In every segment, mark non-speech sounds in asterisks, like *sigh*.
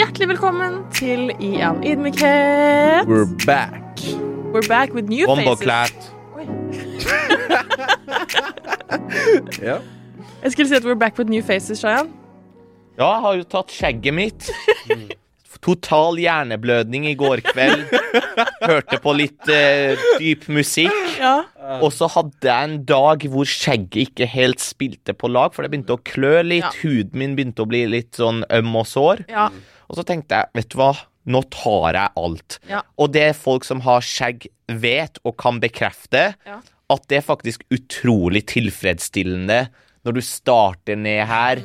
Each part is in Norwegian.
Hjertelig velkommen til I all ydmykhet. We're back. We're back with new faces. Klart. Oi. *laughs* Ja. Jeg skulle si at we're back with new faces, Shayan. Ja, jeg har jo tatt skjegget mitt. Total hjerneblødning i går kveld. Hørte på litt eh, dyp musikk. Ja. Og så hadde jeg en dag hvor skjegget ikke helt spilte på lag, for det begynte å klø litt. Ja. Huden min begynte å bli litt sånn øm og sår. ja. Og så tenkte jeg, vet du hva, nå tar jeg alt. Ja. Og det folk som har skjegg, vet og kan bekrefte, Ja. at det er faktisk utrolig tilfredsstillende når du starter ned her,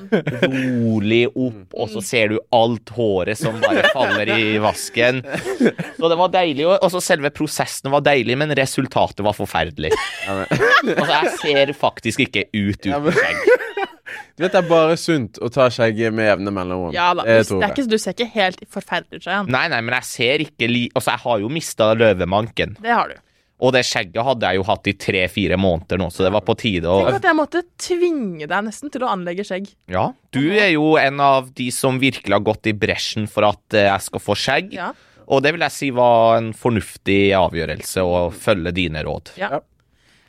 rolig opp, og så ser du alt håret som bare faller i vasken. Så det var deilig, og og så selve prosessen var deilig, men resultatet var forferdelig. Altså, jeg ser faktisk ikke ut uten skjegg. Du vet, det er bare sunt å ta skjegget med jevne mellomrom. ja da. Det Det er ikke, du ser ikke helt forferdelig ut. Nei, nei, men jeg ser ikke li... Altså, jeg har jo mista løvemanken. Det har du. Og det skjegget hadde jeg jo hatt i tre-fire måneder nå, så det var på tide å Tenk at jeg måtte tvinge deg nesten til å anlegge skjegg. Ja, du er jo en av de som virkelig har gått i bresjen for at eh, jeg skal få skjegg. Ja. Og det vil jeg si var en fornuftig avgjørelse å følge dine råd. Ja.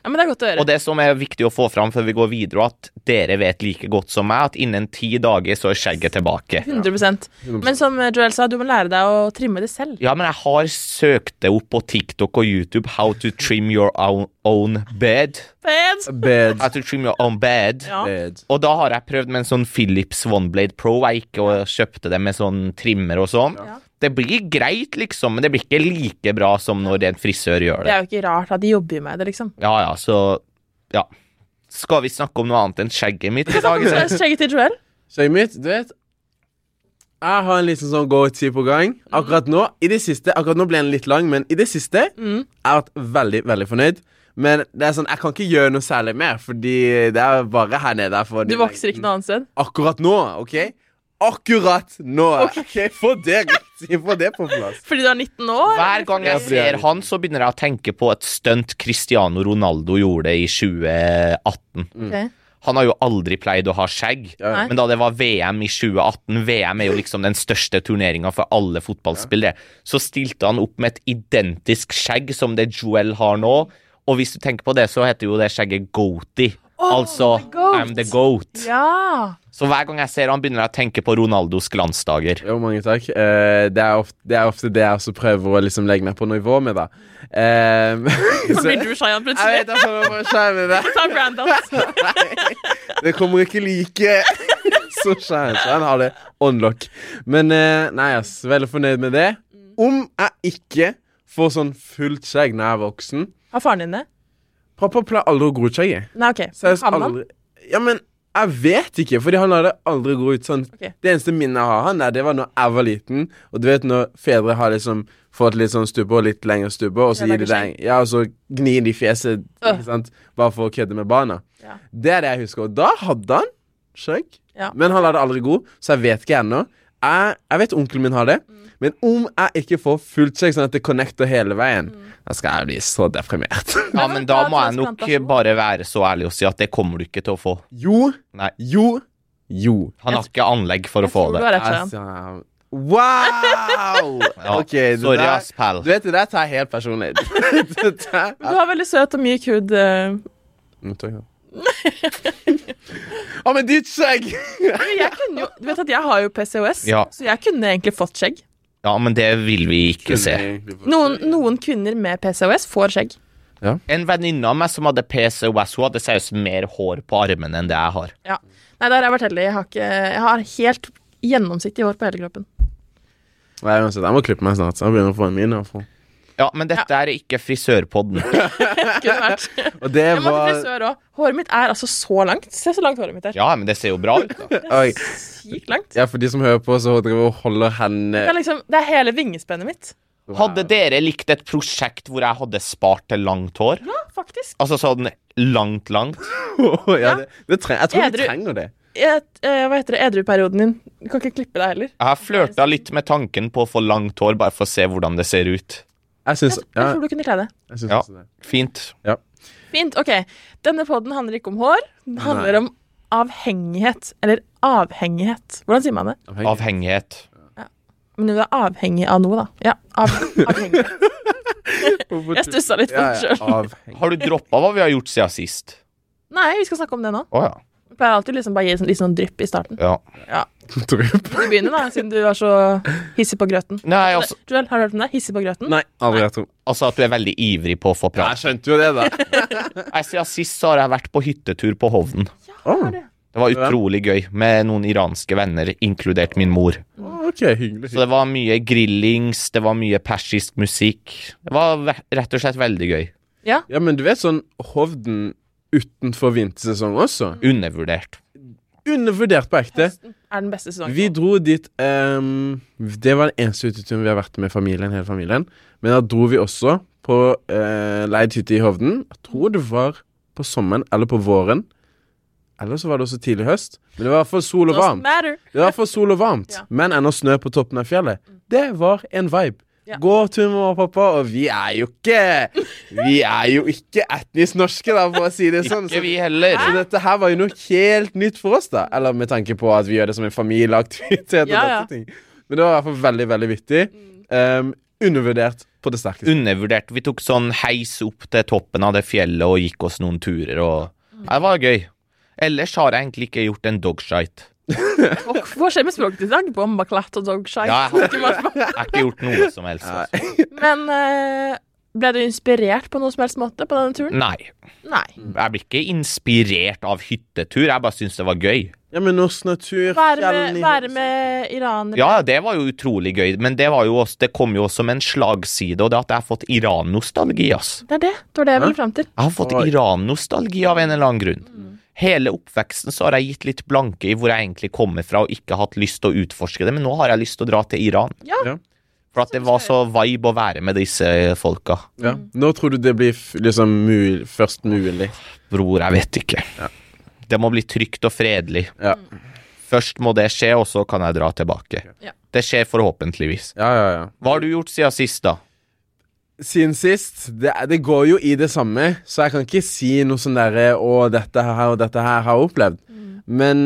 Ja. men det er godt å høre. Og det som er viktig å få fram før vi går videre, at dere vet like godt som meg at innen ti dager så er skjegget tilbake. 100% Men som eh, Joel sa, du må lære deg å trimme det selv. Ja, men jeg har søkt det opp på TikTok og YouTube, how to trim your own, own bed. Feds. Bed. How to trim your own bed. Ja. Bed. Og da har jeg prøvd med en sånn Philips OneBlade Pro. Jeg gikk og kjøpte det med sånn trimmer og sånn. Ja. Det blir greit, liksom, men det blir ikke like bra som når en frisør gjør Det det. er jo ikke rart at de jobber med det, liksom. Ja, ja, så Ja. Skal vi snakke om noe annet enn skjegget mitt i dag? Skjegget til Joel? Skjegget mitt, du vet Jeg har en liten sånn go-to på gang. Akkurat nå i det siste Akkurat nå ble den litt lang, men i det siste Mm. Jeg har vært veldig, veldig fornøyd. Men det er sånn, jeg kan ikke gjøre noe særlig mer, fordi det er bare her nede. Du vokser ikke noe annet sted? Akkurat nå, OK? Akkurat nå. OK, for det riktig. Få det på plass. Fordi du er 19 år? Hver gang jeg ser han, så begynner jeg å tenke på et stunt Cristiano Ronaldo gjorde i 2018. Ok. Han har jo aldri pleid å ha skjegg, Ja. Men da det var VM i 2018 VM er jo liksom den største turneringa for alle fotballspillere. Så stilte han opp med et identisk skjegg som det Joel har nå. Og hvis du tenker på det, så heter jo det skjegget goatee. Oh, altså the goat. I'm the goat. Ja. Så hver gang jeg ser han, begynner jeg å tenke på Ronaldos glansdager. Jo, mange takk. Eh, det, er ofte, det er ofte det jeg også prøver å liksom legge meg på nivå med, da. *laughs* Eh, Så blir du Shayan jeg vet jeg får bare med det. *laughs* Ta. Det kommer ikke like *laughs* så Shayan. Så han har det on lock. Men eh, nei, ass. Veldig fornøyd med det. Om jeg ikke får sånn fullt skjegg når jeg er voksen Har faren din det? Pappa pleier aldri å gro ut skjegget. Nei, OK. Seriøst, Kan han? aldri. Ja, men jeg vet ikke, fordi han hadde aldri gro ut sånn. Ok. Det eneste minnet jeg har han der, det var når jeg var liten. Og du vet når fedre har liksom fått litt sånn stubbe og litt lengre stubbe, og så Ja, gir de lager deg Ja, og så gnir de fjeset, Øh. ikke sant, bare for å kødde med barna. Ja. Det er det jeg husker. Og da hadde han skjegg. Ja. Men han hadde aldri gro, så jeg vet ikke ennå. Jeg, jeg vet onkelen min har det, Mm. Men om jeg ikke får fullt skjegg, sånn at det connecter hele veien, Mm. da skal jeg bli så deprimert. *laughs* Ja, men da må jeg nok bare være så ærlig og si at det kommer du ikke til å få. jo, Nei, jo, jo. han har ikke anlegg for å Jeg få tror du det. har rett, Shayan. Altså, wow! *laughs* Ja, Ok, det Sorry, der- ass, pal. Du vet, det der tar jeg helt personlig. *laughs* Det der- Du har veldig søt og myk hud. Nå tar jeg ja. Å, men ditt skjegg! Jeg du vet at jeg har jo PCOS, Ja. så jeg kunne egentlig fått skjegg. Ja, men det vil vi ikke se. Noen, noen kvinner med PCOS får skjegg. En venninne av meg som hadde PCOS, hun hadde seriøst mer hår på armene enn det jeg har. Ja. Nei, der har jeg vært heldig. Jeg har, ikke, jeg har helt gjennomsiktig hår på hele kroppen. Nei, uansett, jeg må klippe meg snart. Så jeg begynner å få en min. Ja, men dette er ikke frisørpodden. *laughs* Kunne vært. *laughs* Og det Jeg måtte var frisør òg. Håret mitt er altså så langt. Se så langt håret mitt er. Ja, men det ser jo bra ut, da. *laughs* Oi. Sykt langt. Ja, for de som hører på, så driver og holder henne Det er, liksom, det er hele vingespennet mitt. Hadde dere likt et prosjekt hvor jeg hadde spart til langt hår? Ja, faktisk. Altså sånn langt, langt? ja, det, det treng, jeg tror Edru. vi trenger det. Et, eh, hva heter det? Edruperioden din. Du kan ikke klippe deg heller. Jeg har flørta litt med tanken på å få langt hår, bare for å se hvordan det ser ut. Jeg syns Jeg, ja, jeg tror du kunne kle det. jeg syns Ja. også det. Fint. Ja. Fint. Ok. Denne poden handler ikke om hår. Den handler om avhengighet. Eller avhengighet. Hvordan sier man det? Avhengighet. Avhengighet. Men du er avhengig av noe, da. Ja, av, avhengig. *laughs* Jeg stussa litt på Ja, det ja, sjøl. avhengig. Har du droppa hva vi har gjort siden sist? Nei, vi skal snakke om det nå. Å ja. Jeg pleier alltid liksom bare å gi sånn- litt sånn drypp i starten. ja. ja. Du begynner, da, siden du er så hissig på grøten. Nei, altså, Joel, har du hørt om det? Hissig på grøten? Nei, aldri hørt om. altså at du er veldig ivrig på å få Jeg skjønte jo det, da. *laughs* jeg, Siden sist så har jeg vært på hyttetur på Hovden. Oh. Det. Det var utrolig gøy med noen iranske venner, inkludert min mor. Okay, hyggelig. Så det var mye grillings, det var mye persisk musikk. Det var rett og slett veldig gøy. Ja, men du vet sånn Hovden utenfor vintersesong også? Undervurdert. Undervurdert på ekte. Høsten er den beste sesongen. Vi dro dit um, Det var den eneste uteturen vi har vært med familien, hele familien. Men da dro vi også på uh, leid hytte i Hovden. Jeg tror det var på sommeren eller på våren. Eller så var det også tidlig høst. Men det var i hvert fall sol og varmt. Det var fall sol og varmt *laughs* Ja. Men ennå snø på toppen av fjellet. Det var en vibe. Ja. Gå tur med mamma og pappa, og vi er jo ikke Vi er jo ikke etnisk norske, da, for å si det sånn. Ikke vi heller. så dette her var jo noe helt nytt for oss, da. Eller med tanke på at vi gjør det som en familieaktivitet. Ja, ja. ting Men det var i hvert fall veldig, veldig vittig. Um, undervurdert på det sterkeste. Undervurdert. Vi tok sånn heis opp til toppen av det fjellet og gikk oss noen turer og Det var gøy. Ellers har jeg egentlig ikke gjort en dogshite. Og Hva skjer med språket i dag? Bomba, klatt og dogshite. Ja, jeg har, jeg har ikke gjort noe som helst. Altså. Men uh, ble du inspirert på noe som helst måte på denne turen? Nei. Nei. Jeg blir ikke inspirert av hyttetur. Jeg bare syns det var gøy. Ja, men norsk natur, Være med, være med iranere. Ja, det var jo utrolig gøy, men det, var jo også, det kom jo også som en slagside, og det at jeg har fått Iran-nostalgi, ass. Det er det. Det var det jeg ville fram til. Jeg har fått Iran-nostalgi av en eller annen grunn. Hele oppveksten så har jeg gitt litt blanke i hvor jeg egentlig kommer fra, og ikke hatt lyst til å utforske det, men nå har jeg lyst til å dra til Iran. Ja. Ja. For at det var så vibe å være med disse folka. Ja. Nå tror du det blir liksom mul først mulig. Bror, jeg vet ikke. Det må bli trygt og fredelig. Ja. Først må det skje, og så kan jeg dra tilbake. Ja. Det skjer forhåpentligvis. Ja, ja, ja. Hva har du gjort siden sist, da? Siden sist det, det går jo i det samme, så jeg kan ikke si noe sånn derre Å, dette her og dette her har jeg opplevd. Men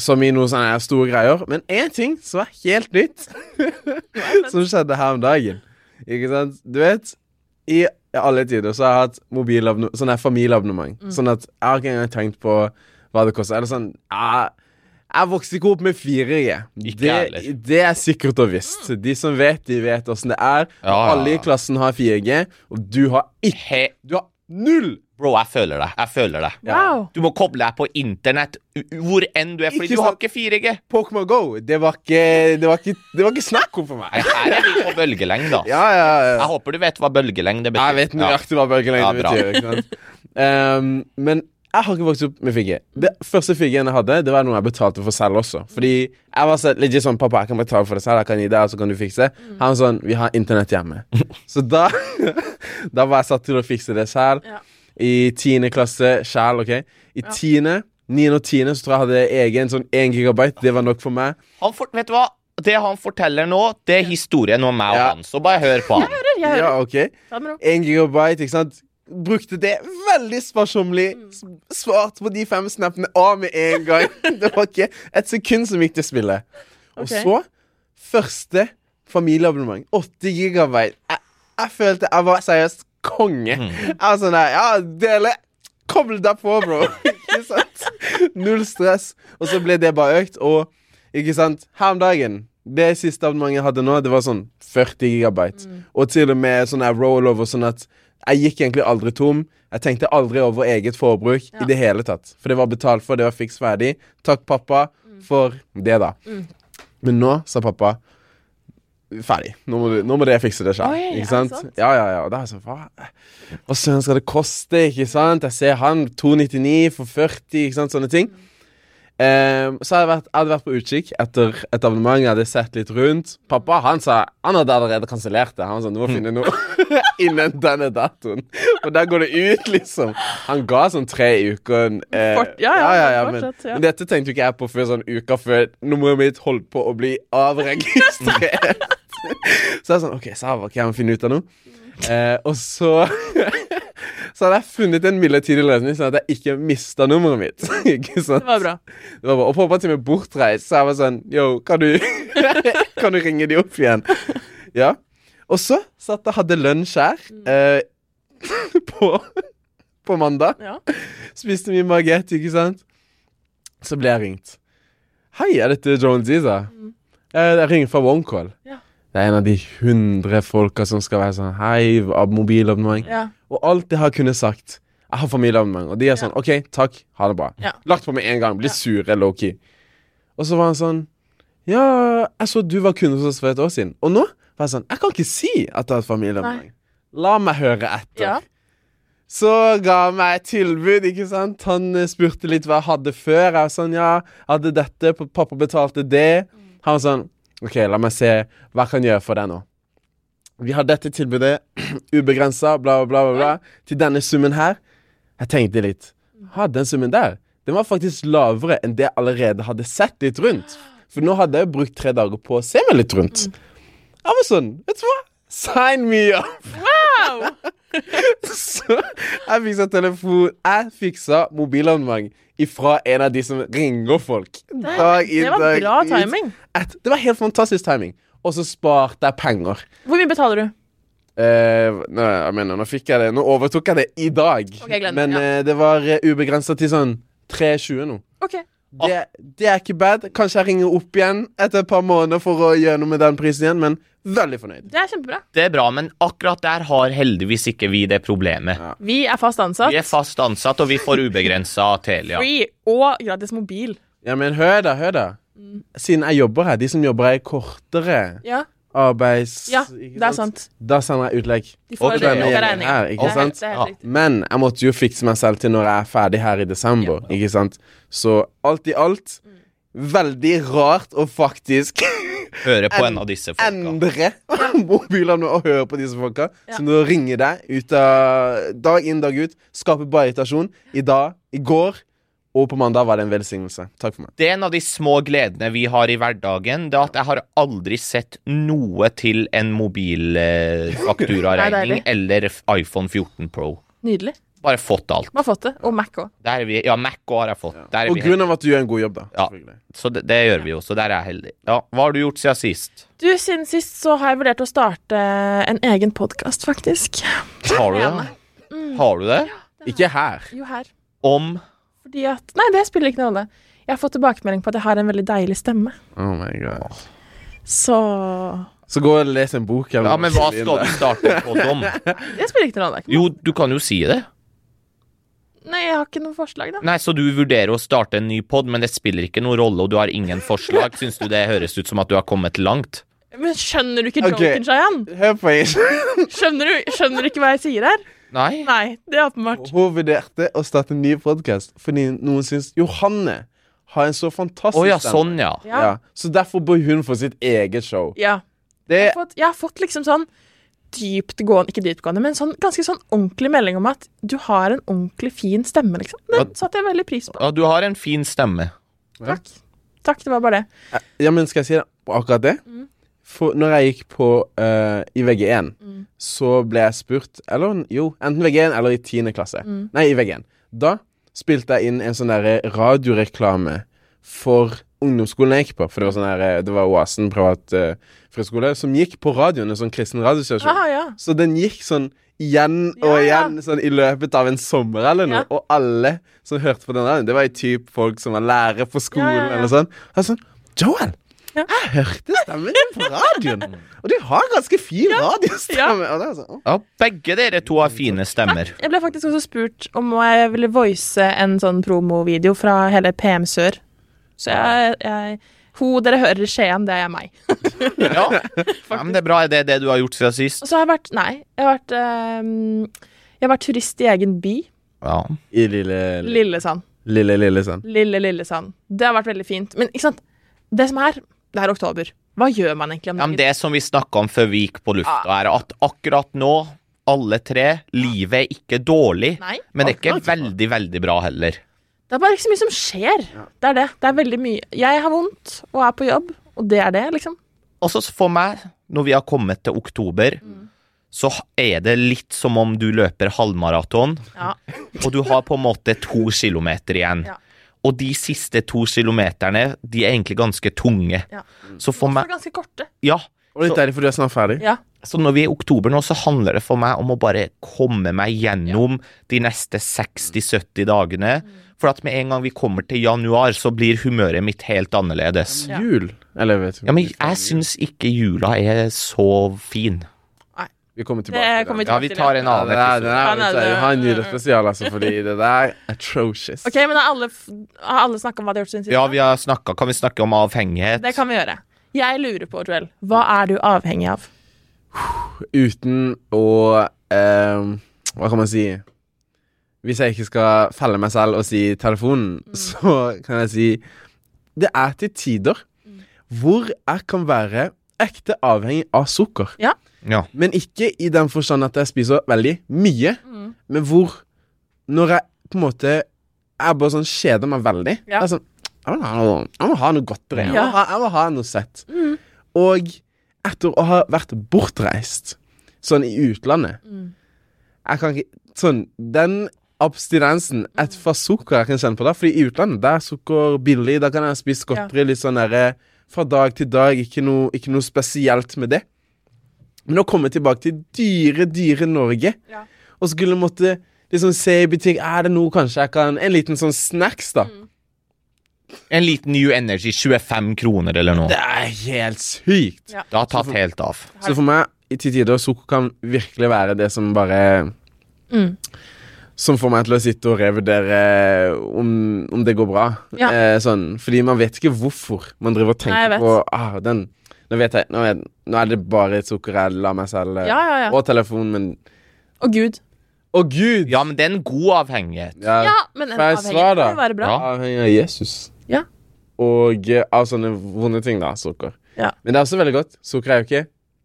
Som i noen sånne store greier. Men én ting som er helt nytt, *laughs* som skjedde her om dagen. Ikke sant? Du vet, i alle tider så har jeg hatt mobilabonnement, sånn familieabonnement. Mm. Sånn at jeg har ikke engang tenkt på hva det koster. Eller sånn Jeg, jeg vokste ikke opp med 4G. Ikke Det, det er sikkert og visst. De som vet, de vet åssen det er. Ja, ja, Alle i klassen har 4G, og du har ikke Du har null! Bro, jeg føler deg. Jeg føler deg. Wow. Du må koble deg på internett hvor enn du er, fordi Ikke du har ikke 4G. Pokémon Go, det var ikke Det var ikke, det var ikke snakk om for meg. her er vi på bølgelengde, da. Ja, ja, Jeg håper du vet hva bølgelengde betyr. Jeg vet nøyaktig hva bølgelengde Ja, betyr. Um, *laughs* men jeg har ikke vokst opp med 4G. Det første 4G-en jeg hadde, det var noe jeg betalte for selv også. Fordi jeg var sånn, legit sånn Pappa, jeg kan betale for det selv, jeg kan gi deg, og så kan du fikse. Han var sånn Vi har internett hjemme. *laughs* Så da *laughs* Da var jeg satt til å fikse det selv. Ja. I tiende klasse sjæl, OK? I tiende, niende og tiende så tror jeg jeg hadde egen sånn én gigabyte. Det var nok for meg. Han for, vet du hva? Det han forteller nå, det er historien om meg og Ja. han. Så bare hør på han. Jeg Hører, jeg hører. Ja, OK. 1 gigabyte, ikke sant? Brukte det veldig sparsommelig. Svarte Svart på de fem snappene av med en gang. *laughs* Det var ikke et sekund som gikk til spillet. Og okay. så første familieabonnement. 80 gigabyte. Jeg, jeg følte jeg var seriøst konge. Jeg var sånn der Ja, dele. Koble deg på, bro. *laughs* ikke sant? Null stress. Og så ble det bare økt, og ikke sant Her om dagen Det siste abonnementet jeg hadde nå, det var sånn 40 gigabyte. Og til og med sånn rollover, sånn at jeg gikk egentlig aldri tom. Jeg tenkte aldri over eget forbruk Ja. i det hele tatt. For det var betalt for, det var fiks ferdig. Takk, pappa, for det, da. Men nå sa pappa Ferdig. Nå må, du, nå må dere fikse det sjøl. Ikke sant? sant? Ja, ja, ja. Og da er jeg sånn Hva Hva søren skal det koste? Ikke sant? Jeg ser han 299 for 40, ikke sant? Sånne ting. Ehm, så hadde jeg, vært, hadde vært på utkikk etter et abonnement. Jeg hadde sett litt rundt. Pappa han sa Han hadde allerede kansellert det. Han sånn Du må finne noe *laughs* innen denne datoen. Og der går det ut, liksom. Han ga sånn tre uker. eh, Fort- ja, ja, men, fortsatt, ja. men dette tenkte jo ikke jeg på før sånn uka før nummeret mitt holdt på å bli avregistrert. *laughs* så jeg er sånn OK, Sava, kan jeg finne ut av noe? Eh, og så så hadde jeg funnet en midlertidig løsning, sånn at jeg ikke mista nummeret mitt. *laughs* ikke sant? Det var bra. Det var bra. Og pappa til meg bortreist, så jeg var sånn Yo, kan du, *laughs* kan du ringe de opp igjen? Ja. Og så satt jeg hadde lunsj her eh, *laughs* på, på mandag. Ja. Spiste mye magett, ikke sant? Så ble jeg ringt. Hei, er dette Joan Ziza? Jeg, jeg ringer fra OneCall. Ja. Det er en av de hundre folka som skal være sånn Hei, av mobilabonnement. Ja. Og alt jeg har kunnet sagt Jeg har familieabonnement, og de er sånn OK, takk, ha det bra. Lagt på med en gang. Blir Ja. sure, low-key. Og så var han sånn Ja, jeg så du var kunde hos oss for et år siden. Og nå var jeg sånn Jeg kan ikke si at jeg har et familieabonnement. La meg høre etter. Ja. Så ga han meg et tilbud, ikke sant. Han eh, spurte litt hva jeg hadde før. Jeg var sånn, ja, jeg hadde dette, pappa betalte det. Han var sånn, ok, la meg se hva jeg kan gjøre for deg nå. Vi har dette tilbudet, *clears throat* ubegrensa, bla, bla, bla, bla, til denne summen her. Jeg tenkte litt, ha, den summen der, den var faktisk lavere enn det jeg allerede hadde sett litt rundt. For nå hadde jeg brukt tre dager på å se meg litt rundt. Jeg var sånn, vet du hva? Sign me up! Wow! *laughs* Så jeg fiksa telefon Jeg fiksa mobilabonnement ifra en av de som ringer folk. Dag inn, Det var dag bra timing. Et, det var helt fantastisk timing. Og så sparte jeg penger. Hvor mye betaler du? Uh, nå, jeg mener, nå fikk jeg det Nå overtok jeg det i dag. okay, glem Men ja. uh, det var uh, ubegrensa til sånn 3,20 nå. Ok. Det, det er ikke bad. Kanskje jeg ringer opp igjen etter et par måneder for å gjøre noe med den prisen igjen, men veldig fornøyd. Det er kjempebra. Det er bra, men akkurat der har heldigvis ikke vi det problemet. Ja. Vi er fast ansatt. Vi er fast ansatt, og vi får ubegrensa Telia. Free og gratis mobil. Ja, men hør da, hør da. Mm. Siden jeg jobber her, de som jobber her i kortere Ja, arbeids... ja det er sant. Da sender jeg utlegg. De får regninga. Her, ikke Det er sant? Det er Ja. Men jeg måtte jo fikse meg selv til når jeg er ferdig her i desember, ikke sant? Så alt i alt, Mm. veldig rart å faktisk *laughs* Høre på en av disse folka. endre *laughs* mobilene og høre på disse folka. Ja. Som ringer deg ut av dag inn, dag ut. Skaper bare irritasjon. I dag, i går og på mandag var det en velsignelse. Takk for meg. Det er en av de små gledene vi har i hverdagen. Det er at jeg har aldri sett noe til en mobilfakturaregning er eller iPhone 14 Pro. Nydelig. Bare fått alt. Bare har fått det. Og Mac òg. Der vi, ja, Mac òg har jeg fått. Der er På vi av at du gjør en god jobb, da. Ja. Så det, det gjør vi jo, så der er jeg heldig. Ja, Hva har du gjort siden sist? Du, siden sist så har jeg vurdert å starte en egen podkast, faktisk. Har du det? Har du det? Ikke her. Jo, her. Om Fordi at Nei, det spiller ikke noen rolle. Jeg har fått tilbakemelding på at jeg har en veldig deilig stemme. Oh my god. Så Så gå og les en bok. Ja, men hva skal du starte på *laughs* om? det spiller ikke noen rolle. Jo, du kan jo si det. Nei, jeg har ikke noe forslag, da. Nei, Så du vurderer å starte en ny pod, men det spiller ikke noen rolle, og du har ingen forslag? Syns du det høres ut som at du har kommet langt? Men skjønner du ikke joken, okay. Shayan? Hør på. Skjønner du, skjønner du ikke hva jeg sier her? Nei? Nei, det er åpenbart. Hun vurderte å starte en ny podkast fordi noen syns Johanne har en så fantastisk oh, ja, stemme. sånn, ja. Ja. Ja, så derfor bør hun få sitt eget show. ja. Det Jeg, har fått, jeg har fått liksom sånn dyptgående Ikke dyptgående, men sånn ganske sånn ordentlig melding om at du har en ordentlig fin stemme, liksom. Det Ja. satte jeg veldig pris på. ja. Du har en fin stemme. Ja. Takk. Takk, det var bare det. Ja, men skal jeg si det akkurat det? Mm. For når jeg gikk på uh, i VG1, Mm. så ble jeg spurt Eller jo, enten VG1 eller i 10. klasse. Mm. Nei, i VG1. Da spilte jeg inn en sånn derre radioreklame for ungdomsskolen jeg gikk på. For det var sånn der, eh, det var Oasen privat uh, friskole som gikk på radioen, en sånn kristen radiostasjon. Ja. Så den gikk sånn igjen og Ja, ja. igjen sånn i løpet av en sommer eller noe. Og alle som hørte på den radioen, det var jo typ folk som var lærere på skolen eller sånn. Og sånn Joel! Ja. Jeg hørte stemmen din på radioen! Og du har ganske fin radiostemme. Ja. det er sånn, Ja, begge dere to har fine stemmer. Jeg ble faktisk også spurt om jeg ville voice en sånn promovideo fra hele PM Sør. Så jeg, jeg Hun dere hører i Skien, det er meg. *laughs* Ja. ja, men det er bra. Er det det du har gjort siden sist? Og så har jeg vært Nei, jeg har vært um, Jeg har vært turist i egen by. Ja. I lille Lillesand. Lille, lille sånn. Lille Lillesand. Det har vært veldig fint. Men ikke sant, det som er Det er oktober. Hva gjør man egentlig om ja. Det som vi snakka om før vi gikk på lufta, er at akkurat nå, alle tre, livet er ikke dårlig, Nei. men det er ikke veldig, veldig bra heller. Det er bare ikke så mye som skjer. Det er det. Det er veldig mye. Jeg har vondt og er på jobb, og det er det, liksom. Og så for meg, når vi har kommet til oktober, så er det litt som om du løper halvmaraton, Ja. og du har på en måte to kilometer igjen. Ja. Og de siste to kilometerne, de er egentlig ganske tunge. Ja. Så for Også meg ganske korte. Ja. Og litt Så- deilig, du er snart ferdig. Ja. Så når vi er i oktober nå, så handler det for meg om å bare komme meg gjennom de neste 60-70 dagene. For at med en gang vi kommer til januar, så blir humøret mitt helt annerledes. Ja. Jul. Eller vet du Ja, men jeg syns ikke jula er så fin. Vi kommer tilbake Det til den. Ja, vi tar en Ja, annen det det episode. det nei, vet det- Ha en julespesial, altså, fordi det der er atrocious. Ok, men har alle, har alle snakka om hva de har gjort siden sist? Ja, vi har snakket, Kan vi snakke om avhengighet? Det kan vi gjøre. Jeg lurer på, Joel, hva er du avhengig av? Uten å eh, Hva kan man si? Hvis jeg ikke skal felle meg selv og si telefonen, så kan jeg si Det er til tider hvor jeg kan være ekte avhengig av sukker. Ja. Men ikke i den forstand at jeg spiser veldig mye, men hvor Når jeg på en måte Jeg bare sånn kjeder meg veldig. Ja. Jeg er sånn jeg må, ha noe, jeg må ha noe godteri. Jeg, Ja. må ha- jeg må ha noe søtt. Mm. Og etter å ha vært bortreist, sånn i utlandet Mm. Jeg kan ikke Sånn Den abstinensen et fra sukker jeg kan kjenne på da. Fordi i utlandet der er sukker billig. Da kan jeg spise godteri litt sånn derre fra dag til dag. Ikke noe, ikke noe spesielt med det. Men å komme tilbake til dyre, dyre Norge, Ja. og skulle måtte liksom se i butikk Er det noe kanskje jeg kan En liten sånn snacks, da. En liten New Energy, 25 kroner eller noe. Det er helt sykt. Ja. Det har tatt helt av. Så for meg, i til tider, sukker kan virkelig være det som bare Mm. Som får meg til å sitte og revurdere om, om det går bra. Ja. Eh, sånn, fordi man vet ikke hvorfor man driver og tenker Nei, på ah, den, nå, vet jeg, nå, er, nå er det bare sukker jeg lar meg selv Ja, ja, ja. Og telefon, min. Og Gud. Å, gud! Ja, men det er en god avhengighet. Ja, Ja, men en avhengighet avhengig svar, da. kan jo være bra. Ja. Avhengig av Jesus. Ja. Og eh, av sånne vonde ting, da. Sukker. Ja. Men det er også veldig godt. Sukker er jo ikke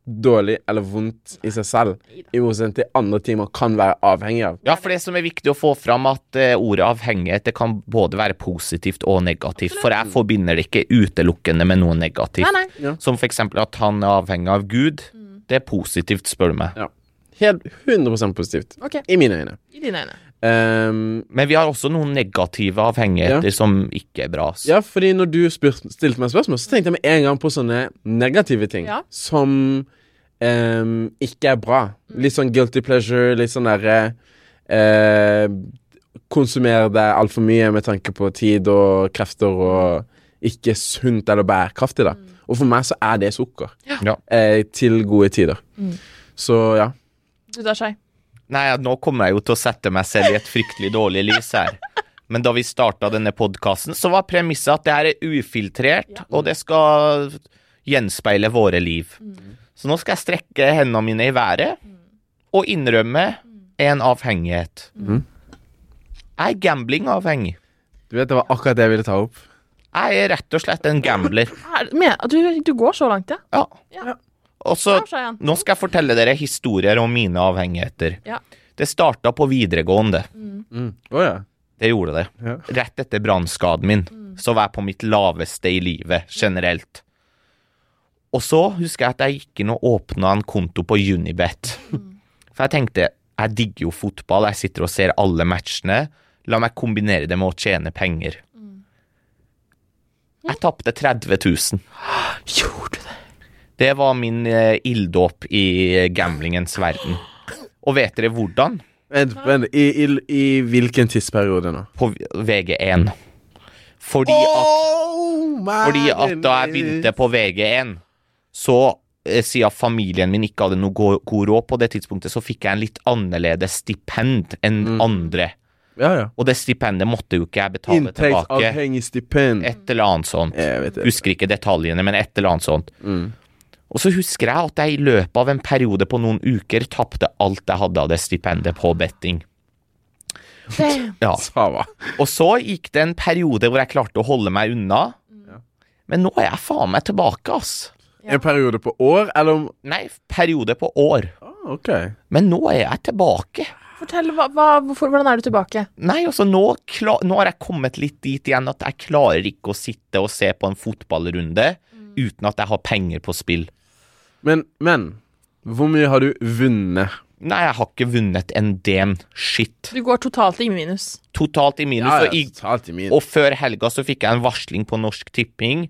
dårlig eller vondt i seg selv, i motsetning til andre ting man kan være avhengig av. Ja, for det som er viktig å få fram, at uh, ordet avhengighet det kan både være positivt og negativt. For jeg forbinder det ikke utelukkende med noe negativt. Nei, nei. Som for eksempel at han er avhengig av Gud. Det er positivt, spør du meg. Ja. Helt 100% positivt. Okay. I mine øyne. i dine øyne. Um, Men vi har også noen negative avhengigheter som ikke er bra. Så. ja, fordi når du spurt, stilte meg spørsmål, så tenkte jeg med en gang på sånne negative ting Ja. som ehm, ikke er bra. Litt sånn guilty pleasure, litt sånn derre uh, Konsumere det altfor mye med tanke på tid og krefter og ikke sunt eller bærekraftig, da. Og for meg så er det sukker. Ja. Eh, til gode tider. Så ja. Du da, Skei. Nei, ja, nå kommer jeg jo til å sette meg selv i et fryktelig dårlig lys her. Men da vi starta denne podkasten, så var premisset at det her er ufiltrert, og det skal gjenspeile våre liv. Så nå skal jeg strekke hendene mine i været og innrømme en avhengighet. Mhm. Jeg er gamblingavhengig. Du vet, det var akkurat det jeg ville ta opp. Jeg er rett og slett en gambler. *laughs* Er- du, du går så langt, ja? Ja. Ja. Og så Nå skal jeg fortelle dere historier om mine avhengigheter. Ja. Det starta på videregående. Mm. Oh, ja. Det gjorde det. Ja. Rett etter brannskaden min, så var jeg på mitt laveste i livet generelt. Og så husker jeg at jeg gikk inn og åpna en konto på Unibet. For jeg tenkte jeg digger jo fotball, jeg sitter og ser alle matchene. La meg kombinere det med å tjene penger. Jeg tapte 30 000. Gjorde du det? Det var min eh, ilddåp i gamblingens verden. Og vet dere hvordan? Vent, vent. I, i, I hvilken tidsperiode nå? På VG1. Fordi at Oh, Fordi at da jeg begynte på VG1, så eh, siden familien min ikke hadde noe god råd på det tidspunktet, så fikk jeg en litt annerledes stipend enn Mm. andre. Ja, ja. Og det stipendet måtte jo ikke jeg betale tilbake. Inntektsavhengig stipend. Et eller annet sånt. Jeg vet det. Husker ikke detaljene, men et eller annet sånt. Mm. Og så husker jeg at jeg i løpet av en periode på noen uker tapte alt jeg hadde av det stipendet på betting. *laughs* Ja. Og så gikk det en periode hvor jeg klarte å holde meg unna. Men nå er jeg faen meg tilbake, ass. En periode på år, eller om Nei, periode på år. ah, OK. Men nå er jeg tilbake. Fortell, hva, hva, hvorfor, hvordan er du tilbake? Nei, altså nå, klar, nå har jeg kommet litt dit igjen at jeg klarer ikke å sitte og se på en fotballrunde uten at jeg har penger på spill. Men, men Hvor mye har du vunnet? Nei, jeg har ikke vunnet en damn shit. Du går totalt i minus. Totalt i minus. Ja, og, i, ja, totalt i minus og før helga så fikk jeg en varsling på Norsk Tipping.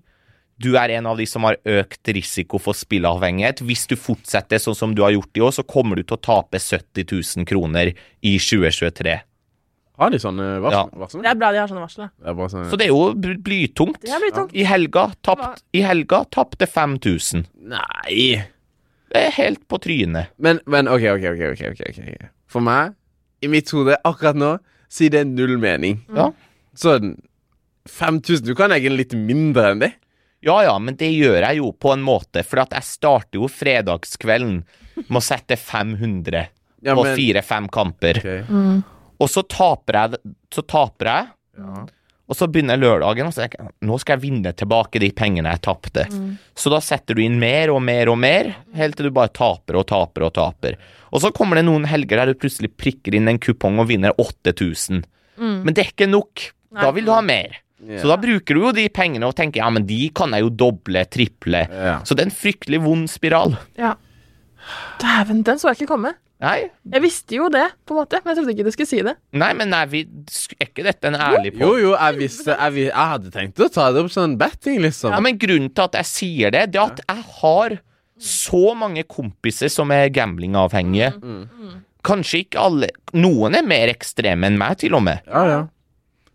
Du er en av de som har økt risiko for spilleavhengighet. Hvis du fortsetter sånn som du har gjort i år, så kommer du til å tape 70 000 kroner i 2023. Har de sånne Ja. varsler? varsler? Det er bra de har sånne varsler. Det er bare sånn Så det er jo blytungt. Det er blytungt. I helga tapt, i helga tapte 5000. Nei. Det er helt på trynet. Men, men OK, OK, OK. ok, ok. For meg, i mitt hode akkurat nå, sier det null mening. Ja. Sånn 5000 Du kan legge litt mindre enn det. Ja ja, men det gjør jeg jo på en måte, for at jeg starter jo fredagskvelden med å sette 500 Ja, på fire-fem kamper. Ok. Og så taper jeg, så taper jeg Ja. og så begynner lørdagen, og så tenker jeg nå skal jeg vinne tilbake de pengene jeg tapte. Så da setter du inn mer og mer og mer, helt til du bare taper og taper og taper. Og så kommer det noen helger der du plutselig prikker inn en kupong og vinner 8000. Men det er ikke nok. Da vil du ha mer. Ja. Så da bruker du jo de pengene og tenker ja, men de kan jeg jo doble, triple. Yeah. Så det er en fryktelig vond spiral. Ja. Dæven, den så jeg ikke komme. Nei, Jeg visste jo det, på en måte, men jeg trodde ikke du skulle si det. nei men er, vi, er ikke dette en ærlig på? Jo, jo, jeg visste jeg, vi- jeg hadde tenkt å ta det opp sånn betting, liksom. Ja, men grunnen til at jeg sier det, det er at jeg har så mange kompiser som er gamblingavhengige. Kanskje ikke alle Noen er mer ekstreme enn meg, til og med. Ja, ja.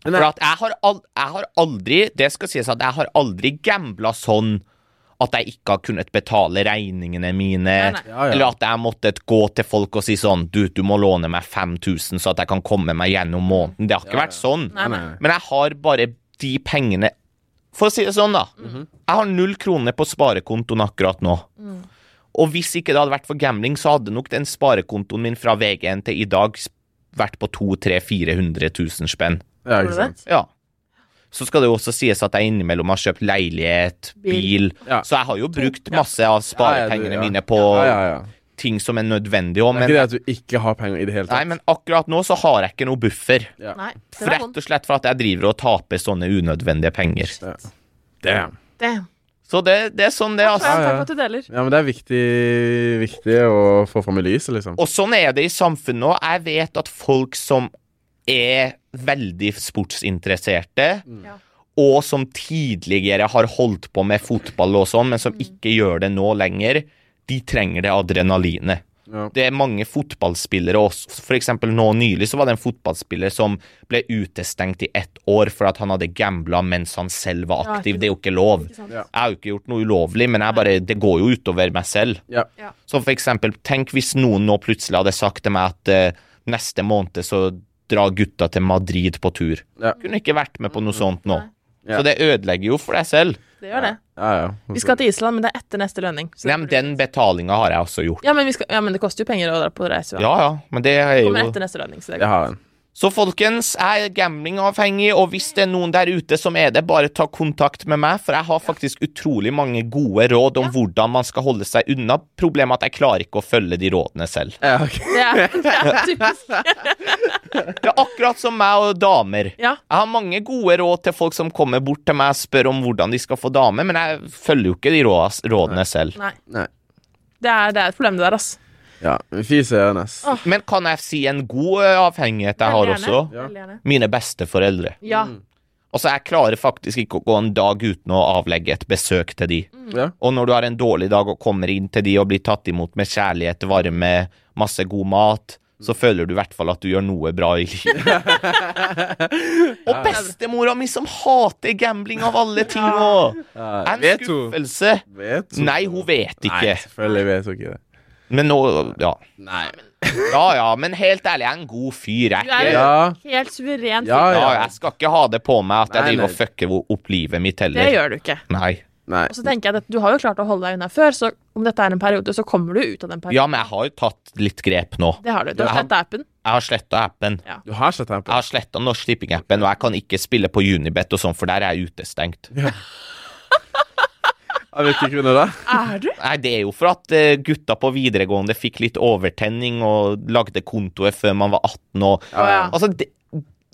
Men For jeg, at jeg har, aldri, jeg har aldri Det skal sies at jeg har aldri gambla sånn at jeg ikke har kunnet betale regningene mine, Nei, nei. Ja, ja. eller at jeg har måttet gå til folk og si sånn Du, du må låne meg 5000 så at jeg kan komme meg gjennom måneden. Det har ikke Ja, vært sånn. Nei. Men jeg har bare de pengene For å si det sånn, da. Mhm. Jeg har null kroner på sparekontoen akkurat nå. Og hvis ikke det hadde vært for gambling, så hadde nok den sparekontoen min fra VG1 til i dag vært på 200 000-400 000 spenn. Ja, ikke sant. Ja. Så skal det jo også sies at jeg innimellom har kjøpt leilighet, Bil. bil. Ja. Så jeg har jo brukt masse av sparepengene Ja, ja, du- ja. mine på Ja, ja, ja. ting som er nødvendig òg, Det er ikke det at du ikke har penger i det hele tatt. Nei, men akkurat nå så har jeg ikke noe buffer. Ja. Nei, For Rett og slett for at jeg driver og taper sånne unødvendige penger. Ja. Damn. Damn. Så det, det er sånn det er, altså. Ja, Ja, ja. takk for at du deler. Ja, men det er viktig, viktig å få fram i lyset, liksom. Og sånn er det i samfunnet òg. Jeg vet at folk som er veldig sportsinteresserte, Ja. og som tidligere har holdt på med fotball og sånn, men som ikke gjør det nå lenger, de trenger det adrenalinet. Ja. Det er mange fotballspillere også. For eksempel nå nylig så var det en fotballspiller som ble utestengt i ett år for at han hadde gambla mens han selv var aktiv. Det er jo ikke lov. Jeg har jo ikke gjort noe ulovlig, men jeg bare, det går jo utover meg selv. Ja. Ja. Så for eksempel, tenk hvis noen nå plutselig hadde sagt til meg at uh, neste måned så drar gutta til Madrid på tur. Ja. Kunne ikke vært med på noe sånt nå. Ja. Så det ødelegger jo for deg selv. Det gjør det. Ja, ja. Vi skal til Island, men det er etter neste lønning. så Nei, men den betalinga har jeg også gjort. ja, men vi skal, ja, men det koster jo penger å dra på reise. Ja ja, men det er Kommer jo etter neste lønning, så det er går. Så folkens, jeg er gamblingavhengig, og hvis det er noen der ute som er det, bare ta kontakt med meg, for jeg har faktisk utrolig mange gode råd om Ja. hvordan man skal holde seg unna. Problemet er at jeg klarer ikke å følge de rådene selv. Ja, okay. Det er, det er. *laughs* Det er akkurat som meg og damer. Ja. Jeg har mange gode råd til folk som kommer bort til meg og spør om hvordan de skal få dame, men jeg følger jo ikke de rådene selv. Nei. Nei. Det er, det er et problem, det der, ass. Ja, fy er ass. Åh. Men kan jeg si en god avhengighet jeg har Veldig også? gjerne. Ja. Veldig gjerne. Mine besteforeldre. Ja. Mm. Altså, jeg klarer faktisk ikke å gå en dag uten å avlegge et besøk til de. Ja. Og når du har en dårlig dag og kommer inn til de og blir tatt imot med kjærlighet, varme, masse god mat, så føler du i hvert fall at du gjør noe bra i livet. *laughs* og bestemora mi som hater gambling av alle ting òg! Ja, En vet hun? skuffelse. Vet hun? Nei, hun vet Nei, ikke. selvfølgelig vet hun ikke det. Men nå Ja. Nei. Ja ja, men helt ærlig, jeg er en god fyr. Jeg, Du er jo Ja, helt suveren. Ja, ja, jeg skal ikke ha det på meg at jeg Nei, driver nei. og fucker opp livet mitt Det heller. gjør du ikke. Nei. nei. Og så tenker jeg at Du har jo klart å holde deg unna før, så om dette er en periode, så kommer du ut av den perioden. Ja, men jeg har jo tatt litt grep nå. Det har du. Du Ja. har sletta appen. Jeg har sletta appen. Du har tempo. Jeg har sletta Norsk Tipping-appen, og jeg kan ikke spille på Unibet og sånn, for der er jeg utestengt. Av hvilke grunner da? Er du? Nei, det er jo for at eh, gutta på videregående fikk litt overtenning og lagde kontoer før man var 18 og ja, ja. Altså, det,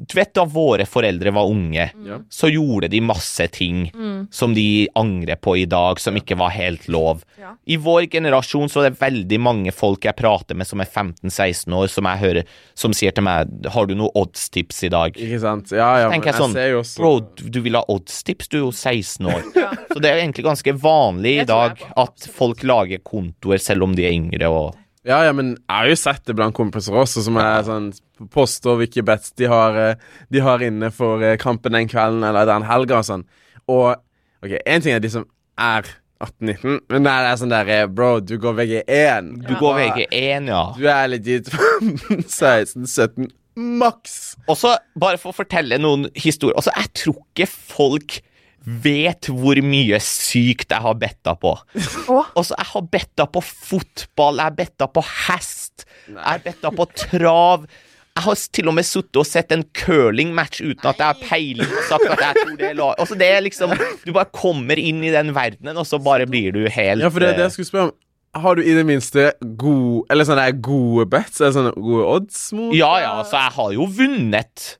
Du vet da våre foreldre var unge, mm. så gjorde de masse ting Mm. som de angrer på i dag, som ikke var helt lov. Ja. I vår generasjon så er det veldig mange folk jeg prater med som er 15-16 år, som jeg hører, som sier til meg 'Har du noe oddstips i dag?' Ikke sant? Ja, ja, tenker men jeg sånn, ser jo også Bro, du- du vil ha oddstips? Du er jo 16 år. Ja. Så det er egentlig ganske vanlig i dag at folk lager kontoer selv om de er yngre og Ja, ja, men jeg har jo sett det blant kompiser også, som er sånn poster hvilke bets de har, eh, de har inne for eh, kampen den kvelden eller den helga og sånn. Og OK, én ting er de som er 18-19, men det er sånn der eh, Bro, du går VG1. Du går VG1, ja. Du er legit 16-17 maks. Og så, bare for å fortelle noen historier Altså, jeg tror ikke folk vet hvor mye sykt jeg har betta på. Å, Altså, jeg har betta på fotball, jeg har betta på hest, jeg har betta på trav. Jeg har til og med sittet og sett en curlingmatch uten at jeg har peiling og sagt at jeg tror det er lag... Altså, det er liksom Du bare kommer inn i den verdenen, og så bare blir du helt Ja, for det er det eh, jeg skulle spørre om. Har du i det minste god Eller sånne gode bets? Eller sånne gode odds mot Ja, ja, altså, jeg har jo vunnet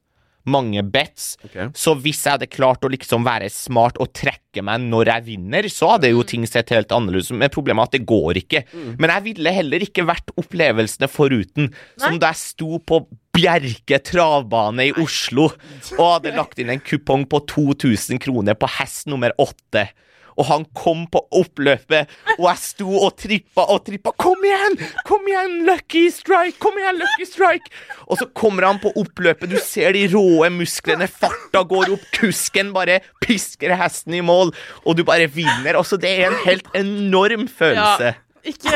mange bets. Okay. Så hvis jeg hadde klart å liksom være smart og trekke meg når jeg vinner, så hadde jo ting sett helt annerledes ut. Men problemet er at det går ikke. Men jeg ville heller ikke vært opplevelsene foruten. Som da jeg sto på Bjerke travbane i Oslo og hadde lagt inn en kupong på 2000 kroner på hest nummer åtte. Og han kom på oppløpet, og jeg sto og trippa og trippa. Kom igjen! Kom igjen, Lucky Strike! Kom igjen, Lucky Strike! Og så kommer han på oppløpet, du ser de råe musklene, farta går opp, kusken bare pisker hesten i mål, og du bare vinner. Altså, det er en helt enorm følelse. ja. Ikke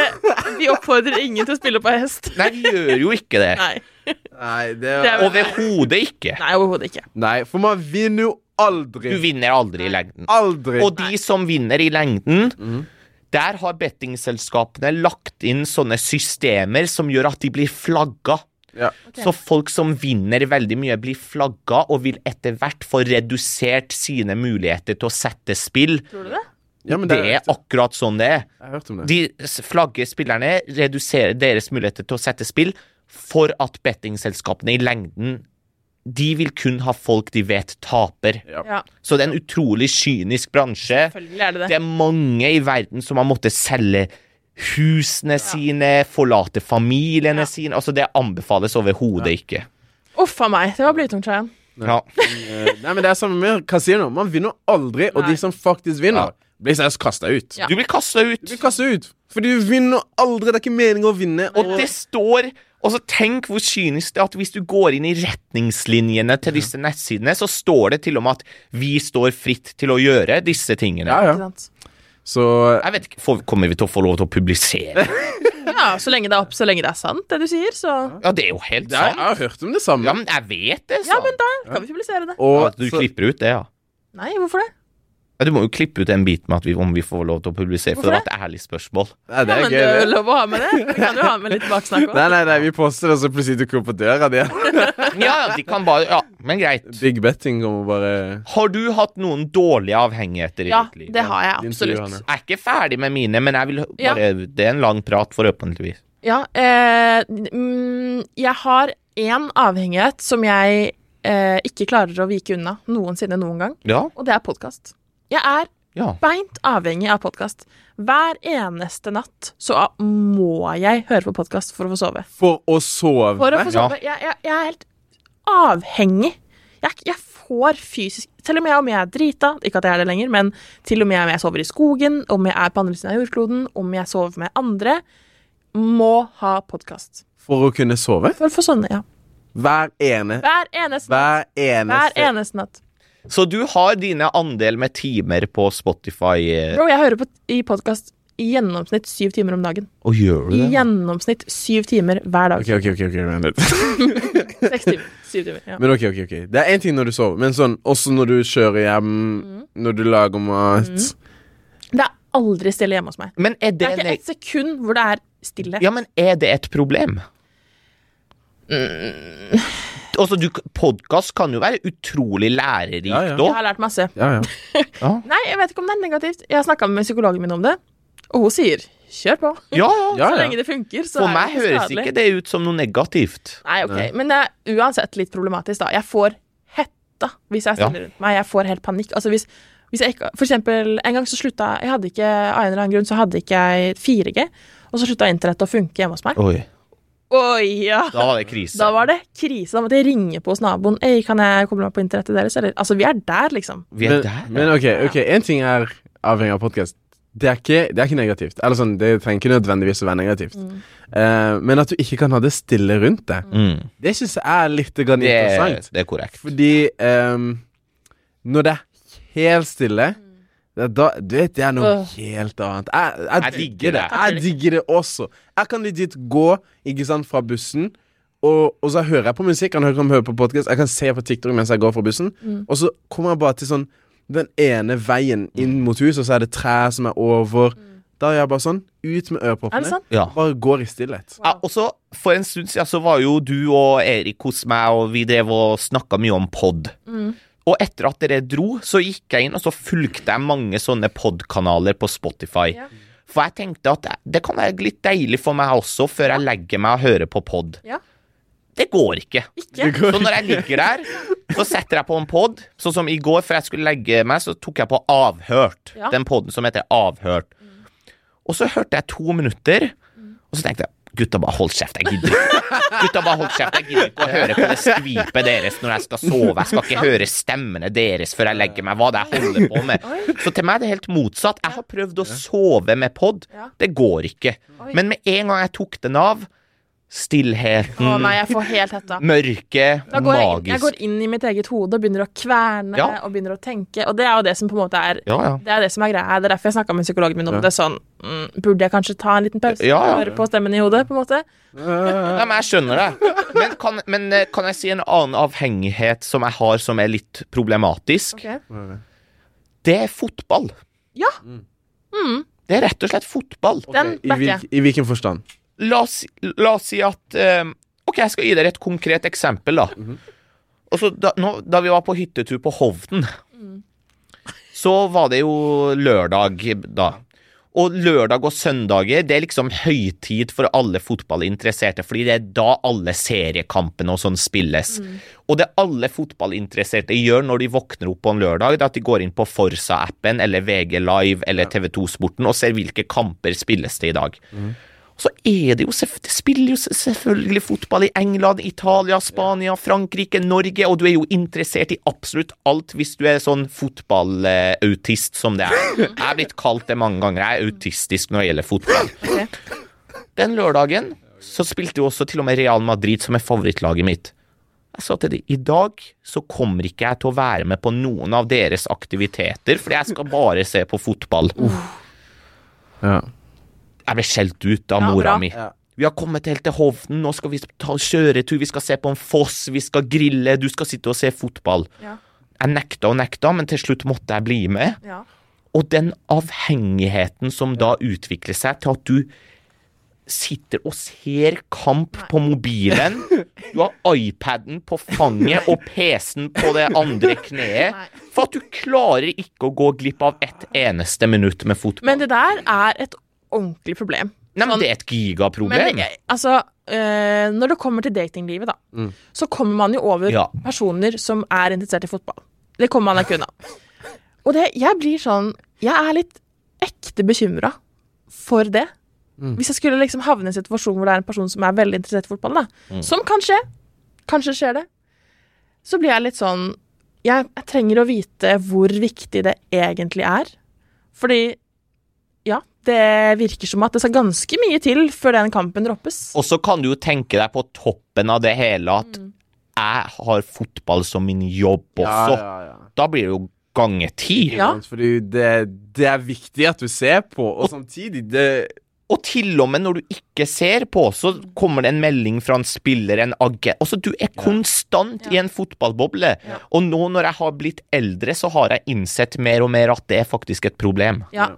Vi oppfordrer ingen til å spille på hest. Nei, vi gjør jo ikke det. Nei. Nei, det Det er- Overhodet ikke. Nei, overhodet ikke. Nei, for man vinner jo aldri. Du vinner aldri i lengden. Aldri. Og de som vinner i lengden, der har bettingselskapene lagt inn sånne systemer som gjør at de blir flagga. ja. Så folk som vinner veldig mye, blir flagga og vil etter hvert få redusert sine muligheter til å sette spill. Tror du det? Ja, men Det er akkurat sånn det er. Det. De flagger spillerne, reduserer deres muligheter til å sette spill, for at bettingselskapene i lengden de vil kun ha folk de vet taper. Ja. Så det er en utrolig kynisk bransje. Er det det. Det er mange i verden som har måttet selge husene sine, forlate familiene Ja. sine. Altså, det anbefales overhodet ikke. Uff a meg. Det var blytungt, Cheyenne. Ja. Eh, Nei, men det er samme med kasino. Man vinner aldri, og de som faktisk vinner, blir seriøst kasta ut. Ja. Du blir kasta ut. Du blir kastet ut. Fordi du vinner aldri. Det er ikke meningen å vinne. Og det står Og så tenk hvor kynisk det er at hvis du går inn i retningslinjene til disse nettsidene, så står det til og med at vi står fritt til å gjøre disse tingene. Ja, ja. Så Jeg vet ikke, får, Kommer vi til å få lov til å publisere? *laughs* Ja, så lenge det er opp, så lenge det er sant, det du sier, så Ja, det er jo helt sant. er, Jeg sant. har hørt om det samme. Ja, men jeg vet det, Ja, men da kan vi publisere det. og Ja, du så- klipper ut det, ja. Nei, hvorfor det? Ja, Du må jo klippe ut en bit med at vi, om vi får lov til å publisere, for Hvorfor det var et ærlig spørsmål. Nei, det Ja, er men gøy, det er det. jo lov å ha med det. Vi kan jo ha med litt baksnakk Nei, òg. nei, nei, vi poster det, så plutselig dukker opp på døra di. *laughs* Ja, ja, de kan bare Ja, men greit. Big betting kommer bare Har du hatt noen dårlige avhengigheter i Ja, ditt liv? Ja, det har jeg absolutt. Jeg er ikke ferdig med mine, men jeg vil bare Ja. Det er en lang prat, forhåpentligvis. Ja, eh, mm, jeg har én avhengighet som jeg eh, ikke klarer å vike unna noensinne noen gang, Ja, og det er podkast. Jeg er ja. beint avhengig av podkast. Hver eneste natt så må jeg høre på podkast for å få sove. For å sove. For å få Ja. sove. Jeg, jeg, jeg er helt avhengig. Jeg, jeg får fysisk Til og med om jeg er drita, ikke at jeg er det lenger, men til og med om jeg sover i skogen, om jeg er på andre siden av jordkloden, om jeg sover med andre, må ha podkast. For å kunne sove? For å få sovne, ja. Hver ene Hver eneste natt. Hver Hver eneste eneste natt. Så du har dine andel med timer på Spotify, eh, Bro, jeg hører på i podkast i gjennomsnitt syv timer om dagen. og gjør du I gjennomsnitt syv timer hver dag. OK, OK, ok, okay vent litt. *laughs* Seks timer. Syv timer. Ja. Men OK, ok, ok Det er én ting når du sover, men sånn også når du kjører hjem, Mm. når du lager mat Det er aldri stille hjemme hos meg. Men er Det det er ikke et sekund hvor det er stille. Ja, men er det et problem? Mm. Altså, du, Podkast kan jo være utrolig lærerikt Ja, ja. Jeg har lært masse. Ja, *laughs* ja. Nei, jeg vet ikke om det er negativt. Jeg har snakka med psykologen min om det, og hun sier kjør på. Ja, ja. *laughs* Ja, så lenge det funker, så For er meg det ikke høres ikke det ut som noe negativt. Nei, ok. Nei. Men det er uansett litt problematisk, da. Jeg får hetta hvis jeg Ja. stiller rundt meg. Jeg får helt panikk. Altså hvis, hvis jeg ikke For eksempel, en gang så slutta Jeg hadde ikke Av en eller annen grunn så hadde ikke jeg 4G, og så slutta internett å funke hjemme hos meg. Oi. Oi, ja. Da var det krise. Da var det krise. Da måtte jeg ringe på hos naboen. Ei, kan jeg koble meg på internettet deres? Eller, altså, vi er der, liksom. Vi er Men, der. men ok, ok, en ting er avhengig av podkast. Det, det er ikke negativt. Eller sånn, Det trenger ikke nødvendigvis å være negativt. Mm. Uh, men at du ikke kan ha det stille rundt deg, Mm. det syns jeg er litt interessant. Det, det er korrekt. Fordi um, når det er helt stille er da, Du vet, det er noe Øh. helt annet. Jeg, jeg, Jeg digger digger det. det. Jeg digger det også. Jeg kan legit gå ikke sant, fra bussen, og, og så hører jeg på musikk. Jeg kan høre på podcast Jeg kan se på TikTok mens jeg går fra bussen. Og så kommer jeg bare til sånn den ene veien inn mot huset, og så er det trær som er over. Da er jeg bare sånn Ut med Er det øreproppene. sant? Ja. Bare går i stillhet. Ja, og så For en stund siden så var jo du og Erik hos meg, og vi drev og snakka mye om pod. Og etter at dere dro, så gikk jeg inn og så fulgte jeg mange sånne podkanaler på Spotify. Ja. For jeg tenkte at det- det kan være litt deilig for meg også, før jeg legger meg og hører på pod. Ja. Det går ikke. Ikke? går Så når jeg ligger der, så setter jeg på en pod. Sånn som i går, før jeg skulle legge meg, så tok jeg på Avhørt. Ja. Den poden som heter Avhørt. Og så hørte jeg to minutter, og så tenkte jeg Gutta, bare hold kjeft, jeg gidder ikke. Gutta, bare hold kjeft, jeg gidder ikke å høre på det skvipet deres når jeg skal sove. Jeg skal ikke høre stemmene deres før jeg legger meg. Hva det er jeg holder på med. Så til meg er det helt motsatt. Jeg har prøvd å sove med pod. Det går ikke. Men med en gang jeg tok den av, stillheten, Å nei, jeg får helt hetta. mørket, Da går jeg, jeg går inn i mitt eget hode og begynner å kverne Ja. og begynner å tenke. Og det er jo det som på en måte er Ja, ja. Det er det som er greia. Det er derfor jeg snakka med psykologen min om Ja. det. Sånn, mm, Burde jeg kanskje ta en liten pause Ja, ja. og høre på stemmen i hodet? på en måte? Nei, men jeg skjønner det. Men kan, men eh, kan jeg si en annen avhengighet som jeg har som er litt problematisk? Okay. Det er fotball. Ja. Mm. Det er rett og slett fotball. Okay. I, hvil, I hvilken forstand? La oss, la oss si at eh, Ok, jeg skal gi dere et konkret eksempel, da. Og så da, nå, da vi var på hyttetur på Hovden, så var det jo lørdag da. Og lørdag og søndager det er liksom høytid for alle fotballinteresserte, fordi det er da alle seriekampene og sånn spilles. Og det alle fotballinteresserte gjør når de våkner opp på en lørdag, det er at de går inn på Forsa-appen eller VG Live eller TV2 Sporten og ser hvilke kamper spilles det i dag. Så er det jo Det spiller jo selvfølgelig fotball i England, Italia, Spania, Frankrike, Norge, og du er jo interessert i absolutt alt hvis du er sånn fotballautist som det er. Jeg er blitt kalt det mange ganger. Jeg er autistisk når det gjelder fotball. Den lørdagen så spilte jo også til og med Real Madrid, som er favorittlaget mitt. Jeg sa til dem i dag så kommer ikke jeg til å være med på noen av deres aktiviteter, fordi jeg skal bare se på fotball. Ja. Jeg ble skjelt ut av Ja, mora bra. mi. Ja. Vi har kommet helt til Hovden, nå skal vi ta kjøretur, vi skal se på en foss, vi skal grille, du skal sitte og se fotball. Ja. Jeg nekta og nekta, men til slutt måtte jeg bli med. Ja. Og den avhengigheten som da utvikler seg til at du sitter og ser kamp på mobilen, *laughs* du har iPaden på fanget og PC-en på det andre kneet, Nei. for at du klarer ikke å gå glipp av ett eneste minutt med fotball. Men det der er et ordentlig problem. Nei, men sånn- det er et gigaproblem. Men altså, øh, når det kommer til datinglivet, da, så kommer man jo over Ja. personer som er interessert i fotball. Det kommer man ikke unna. *laughs* Og det, jeg blir sånn Jeg er litt ekte bekymra for det. Hvis jeg skulle liksom havne i en situasjon hvor det er en person som er veldig interessert i fotball, da, som kan skje, kanskje skjer det, så blir jeg litt sånn jeg, jeg trenger å vite hvor viktig det egentlig er. Fordi det virker som at det skal ganske mye til før den kampen droppes. Og så kan du jo tenke deg på toppen av det hele at Mm. jeg har fotball som min jobb Ja, også. ja, ja. Da blir det jo gange ti. Ja. Fordi det, det er viktig at du ser på, og samtidig det Og til og med når du ikke ser på, så kommer det en melding fra en spiller, en agent Altså, du er konstant i en fotballboble. Ja. Og nå når jeg har blitt eldre, så har jeg innsett mer og mer at det er faktisk et problem. Ja.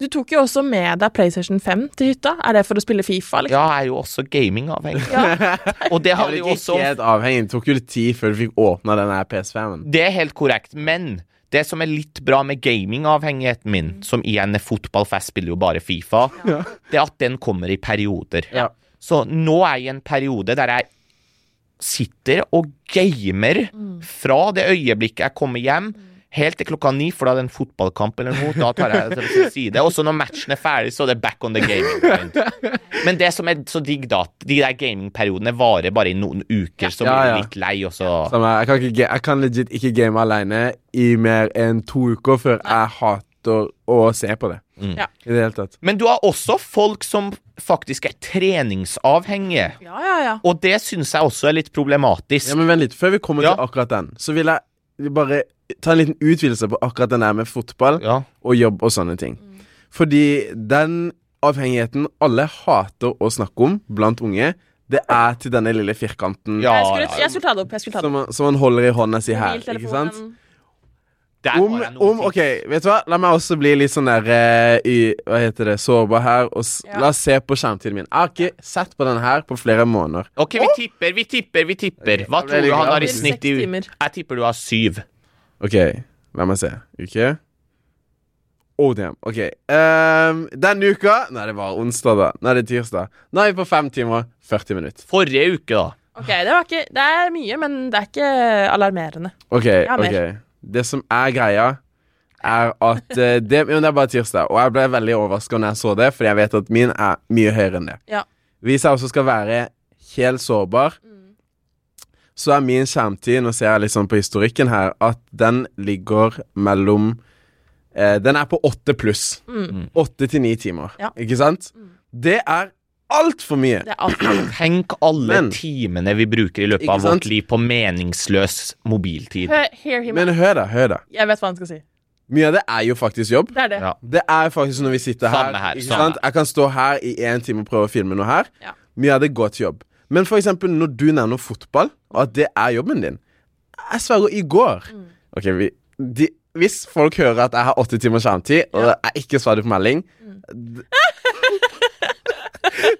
Du tok jo også med deg PlayStation 5 til hytta. Er det for å spille Fifa? Liksom? Ja, jeg er jo også gamingavhengig. Ja. *laughs* Og det Jeg jo også helt avhengig. Det tok jo litt tid før du fikk åpna den PS5-en. Det er helt korrekt, men Det som er litt bra med gamingavhengigheten min, som igjen er fotball, for jeg spiller jo bare Fifa, det er at den kommer i perioder. Ja. Så nå er jeg i en periode der jeg sitter og gamer fra det øyeblikket jeg kommer hjem, helt til klokka ni, for da er det en fotballkamp eller noe. Da tar jeg det til side. Og så når matchen er ferdig, så er det back on the gaming point. Men det som er så digg, da, de der gamingperiodene varer bare i noen uker, så Ja, blir ja. du litt lei, og så jeg, kan ikke, jeg kan legit ikke game alene i mer enn to uker før jeg hater å se på det. Ja. I det hele tatt. Men du har også folk som faktisk er treningsavhengige. Ja, ja, ja. Og det syns jeg også er litt problematisk. Ja, men vent litt. Før vi kommer Ja. til akkurat den, så vil jeg bare ta en liten utvidelse på akkurat den der med fotball Ja. og jobb og sånne ting. Fordi den avhengigheten alle hater å snakke om blant unge, det er til denne lille firkanten Ja, Jeg skulle, jeg skulle ta det opp. Jeg ta det som, man, som man holder i hånda si her. Ikke sant? Om, om, ok, vet du hva? La meg også bli litt sånn der uh, i, Hva heter det, sårbar her. Og s Ja. La oss se på skjermtiden min. Jeg har ikke sett på den her på flere måneder. Ok, vi tipper, vi tipper, vi tipper. Hva tror du han har i snitt i. Jeg tipper du har syv. OK, la meg se. Uke? Oh, damn. OK. Um, denne uka Nei, det var onsdag, da. Nei, det er tirsdag. Nå er vi på fem timer 40 minutter. Forrige uke, da. Ok, det, var ikke, det er mye, men det er ikke alarmerende. OK. Ja, mer. ok Det som er greia, er at uh, det, Men det er bare tirsdag, og jeg ble veldig overraska når jeg så det, fordi jeg vet at min er mye høyere enn det. Ja. Hvis jeg også skal være helt sårbar, så er min skjermtid Nå ser jeg litt sånn på historikken her at den ligger mellom eh, Den er på åtte pluss. Åtte til ni timer. Ja. Ikke sant? Det er altfor mye. Det er alt. *clears throat* Tenk alle Men- timene vi bruker i løpet av vårt liv på meningsløs mobiltid. Hør. Men hør, da. Hør, da. Jeg vet hva han skal si. Mye av det er jo faktisk jobb. Det er det. Ja. Det er faktisk når vi sitter her. Samme her, ikke samme sant? Jeg kan stå her i én time og prøve å filme noe her. Ja. Mye av det går til jobb. Men for eksempel når du nevner fotball, og at det er jobben din Jeg sverger, i går Mm. Ok, vi, de, Hvis folk hører at jeg har åtte timer skjermtid, og jeg ikke svarer på melding Mm. *laughs*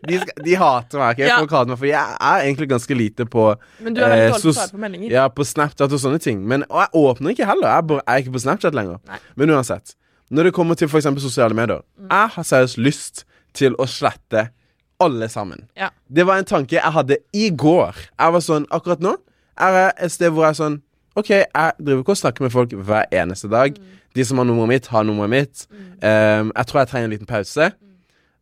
de, skal, de hater meg. ikke Ja. Folk hater meg, for jeg er egentlig ganske lite på Men du er veldig Eh, dårlig til å svare på meldinger. ja, på Snapchat og sånne ting. Men, og jeg åpner ikke heller. Jeg bare, jeg er ikke på Snapchat lenger. Nei. Men uansett. Når det kommer til eksempel sosiale medier Mm. Jeg har seriøst lyst til å slette alle sammen. Ja. Det var en tanke jeg hadde i går. Jeg var sånn Akkurat nå er jeg et sted hvor jeg er sånn OK, jeg driver ikke og snakker med folk hver eneste dag. Mm. De som har nummeret mitt, har nummeret mitt. Um, jeg tror jeg trenger en liten pause.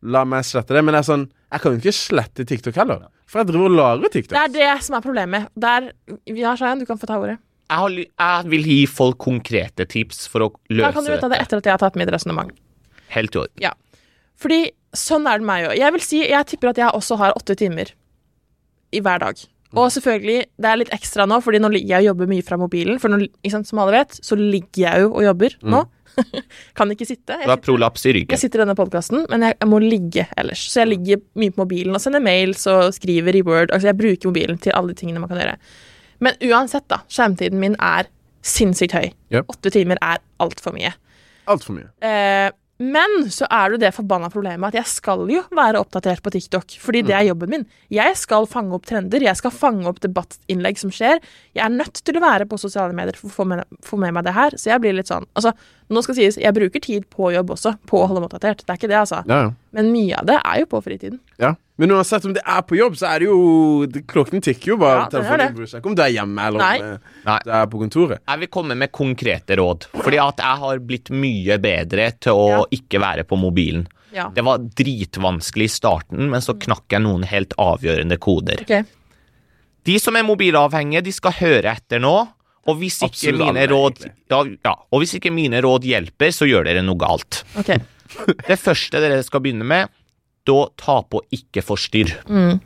La meg slette det. Men jeg er sånn Jeg kan jo ikke slette TikTok heller. For jeg driver og lager TikTok. Det er det som er problemet. Der, ja, Shayan, du kan få ta ordet. Jeg, har, jeg vil gi folk konkrete tips for å Da kan du ta det etter at jeg har tatt mitt resonnement. Helt i orden. Ja. Fordi sånn er det meg òg. Jeg vil si, jeg tipper at jeg også har åtte timer i hver dag. Og selvfølgelig, det er litt ekstra nå, fordi nå ligger jeg og jobber mye fra mobilen. For nå, ikke sant, som alle vet, så ligger jeg jo og jobber nå. *laughs* kan ikke sitte. Jeg Du har prolaps i ryggen. jeg sitter i denne podkasten, men jeg, jeg må ligge ellers. Så jeg ligger mye på mobilen og sender mails og skriver i Word. Altså jeg bruker mobilen til alle de tingene man kan gjøre. Men uansett, da. Skjermtiden min er sinnssykt høy. Yep. Åtte timer er altfor mye. Altfor mye. Eh, men så er det det forbanna problemet at jeg skal jo være oppdatert på TikTok, fordi det er jobben min. Jeg skal fange opp trender, jeg skal fange opp debattinnlegg som skjer. Jeg er nødt til å være på sosiale medier for å få med, få med meg det her. Så jeg blir litt sånn Altså, nå skal sies, jeg bruker tid på jobb også, på å holde meg oppdatert. Det er ikke det, altså. Ja, ja. Men mye av det er jo på fritiden. Ja. Men uansett om det er på jobb, så er det jo det, Klokken tikker jo bare. Ja, telefonen det. bryr seg ikke om du er hjemme eller Nei. om Nei. du er på kontoret. Jeg vil komme med konkrete råd. Fordi at jeg har blitt mye bedre til å Ja. ikke være på mobilen. Ja. Det var dritvanskelig i starten, men så knakk jeg noen helt avgjørende koder. Okay. De som er mobilavhengige, de skal høre etter nå. Og hvis ikke, Absolutt mine råd, ja, ja, og hvis ikke mine råd hjelper, så gjør dere noe galt. Okay. *laughs* Det første dere skal begynne med, da ta på ikke forstyrr. Mm.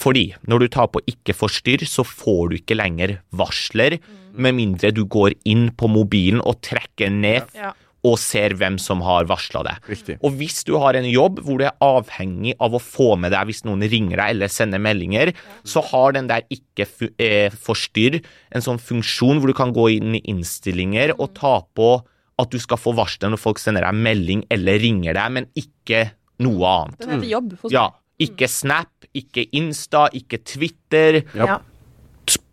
Fordi når du tar på ikke forstyrr, så får du ikke lenger varsler, med mindre du går inn på mobilen og trekker ned Ja. Og ser hvem som har varsla deg. Riktig. Og hvis du har en jobb hvor du er avhengig av å få med deg hvis noen ringer deg eller sender meldinger, så har den der ikke fu eh, forstyrr en sånn funksjon hvor du kan gå inn i innstillinger og ta på at du skal få varsel når folk sender deg melding eller ringer deg, men ikke noe annet. Den heter jobb. Ja, ikke Snap, ikke Insta, ikke Twitter. Ja. Ja.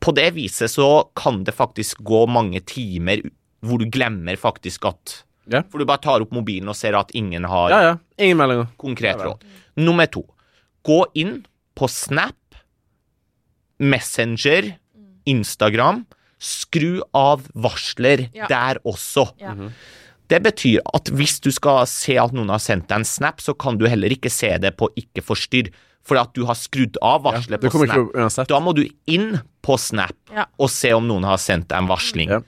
På det viset så kan det faktisk gå mange timer hvor du glemmer faktisk at Ja. For du bare tar opp mobilen og ser at ingen har Ja, ja. Ingen meldinger. konkret råd. Nummer to. Gå inn på Snap, Messenger, Instagram. Skru av varsler Ja. der også. Ja. Det betyr at hvis du skal se at noen har sendt deg en snap, så kan du heller ikke se det på ikke forstyrr, fordi at du har skrudd av varselet Det på Snap. Da må du inn på Snap Ja. og se om noen har sendt deg en varsling. Ja.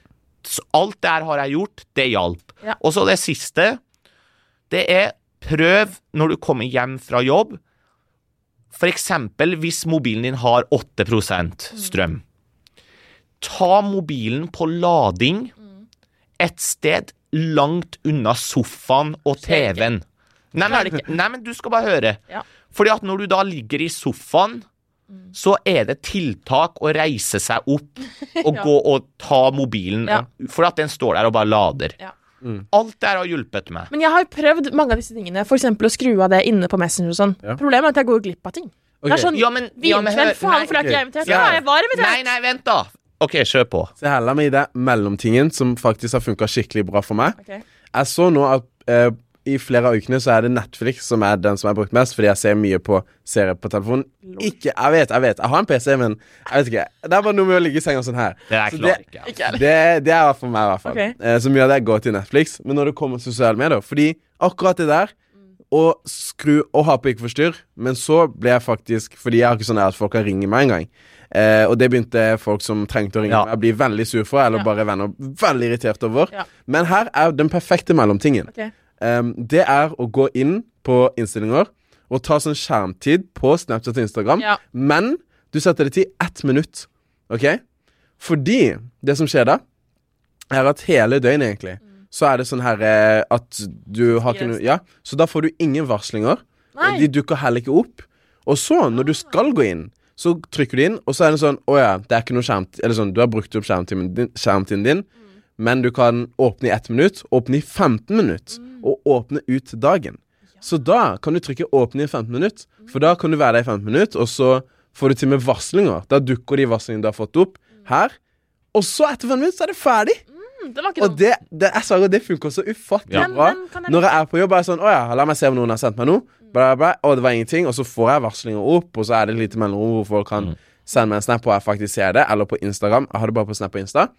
Så det her har jeg gjort, det hjalp. Ja. Og så det siste, det er prøv når du kommer hjem fra jobb, eksempel hvis mobilen din har 8% strøm. Ta mobilen på lading et sted langt unna sofaen og TV-en. Nei, nei, nei, men du skal bare høre. Fordi at når du da ligger i sofaen, så er det tiltak å reise seg opp *laughs* og Ja. gå og ta mobilen, Ja. for at den står der og bare lader. Ja. Alt der har hjulpet meg. Men jeg har prøvd mange av disse tingene, f.eks. å skru av det inne på Messenger og sånn. Ja. Problemet er at jeg går glipp av ting. Det er sånn Ja, men, ja, men hør- faen, for hvorfor er ikke jeg invitert? Ja. Jeg var invitert! Nei, nei, vent da. Ok, kjør på. Så jeg heller meg i det mellomtingen som faktisk har funka skikkelig bra for meg. Okay. Jeg så nå at eh, i flere av ukene så er det Netflix som er den som jeg har brukt mest, fordi jeg ser mye på serier på telefonen. Ikke, Jeg vet, jeg vet. Jeg har en PC, men jeg vet ikke. Det er bare noe med å ligge i senga sånn her. Det er, Så klarer ikke. Ikke. Det, det er for meg, i hvert fall. Okay. Eh, så mye av det går til Netflix. Men når det kommer sosiale medier Fordi akkurat det der å skru og ha på ikke forstyrr, men så ble jeg faktisk Fordi jeg har ikke sånn at folk kan ringe meg engang. Eh, og det begynte folk som trengte å ringe Ja. meg, å bli veldig sur for, eller Ja. bare venner veldig irritert over. Ja. Men her er den perfekte mellomtingen. Ok. Um, det er å gå inn på innstillinger og ta sånn skjermtid på Snapchat og Instagram, Ja. men du setter det til ett minutt. OK? Fordi det som skjer da, er at hele døgnet, egentlig, så er det sånn her eh, at du har ikke noe Ja, så da får du ingen varslinger. Nei. De dukker heller ikke opp. Og så, når du skal gå inn, så trykker du inn, og så er det sånn Å ja, det er ikke noe skjermtid Eller sånn, du har brukt opp skjermtiden din, skjermtiden din men du kan åpne i ett minutt, åpne i 15 minutter, og åpne ut dagen. Så da kan du trykke 'åpne i 15 minutter', for da kan du være der i 15 minutter, og så får du til med varslinger. Da dukker de varslingene du har fått opp, her. Og så, etter 15 minutter, så er det ferdig. Mm, Det var ikke Og det, det, jeg sa det funker så ufattelig Ja. bra. Jeg Når jeg er på jobb, er jeg sånn Å ja, la meg se om noen har sendt meg noe. Bla, bla, bla. Og det var ingenting. Og så får jeg varslinger opp, og så er det et lite mellomrom hvor folk kan sende meg en snap, og jeg faktisk ser det. Eller på Instagram. Jeg har det bare på Snap på Insta.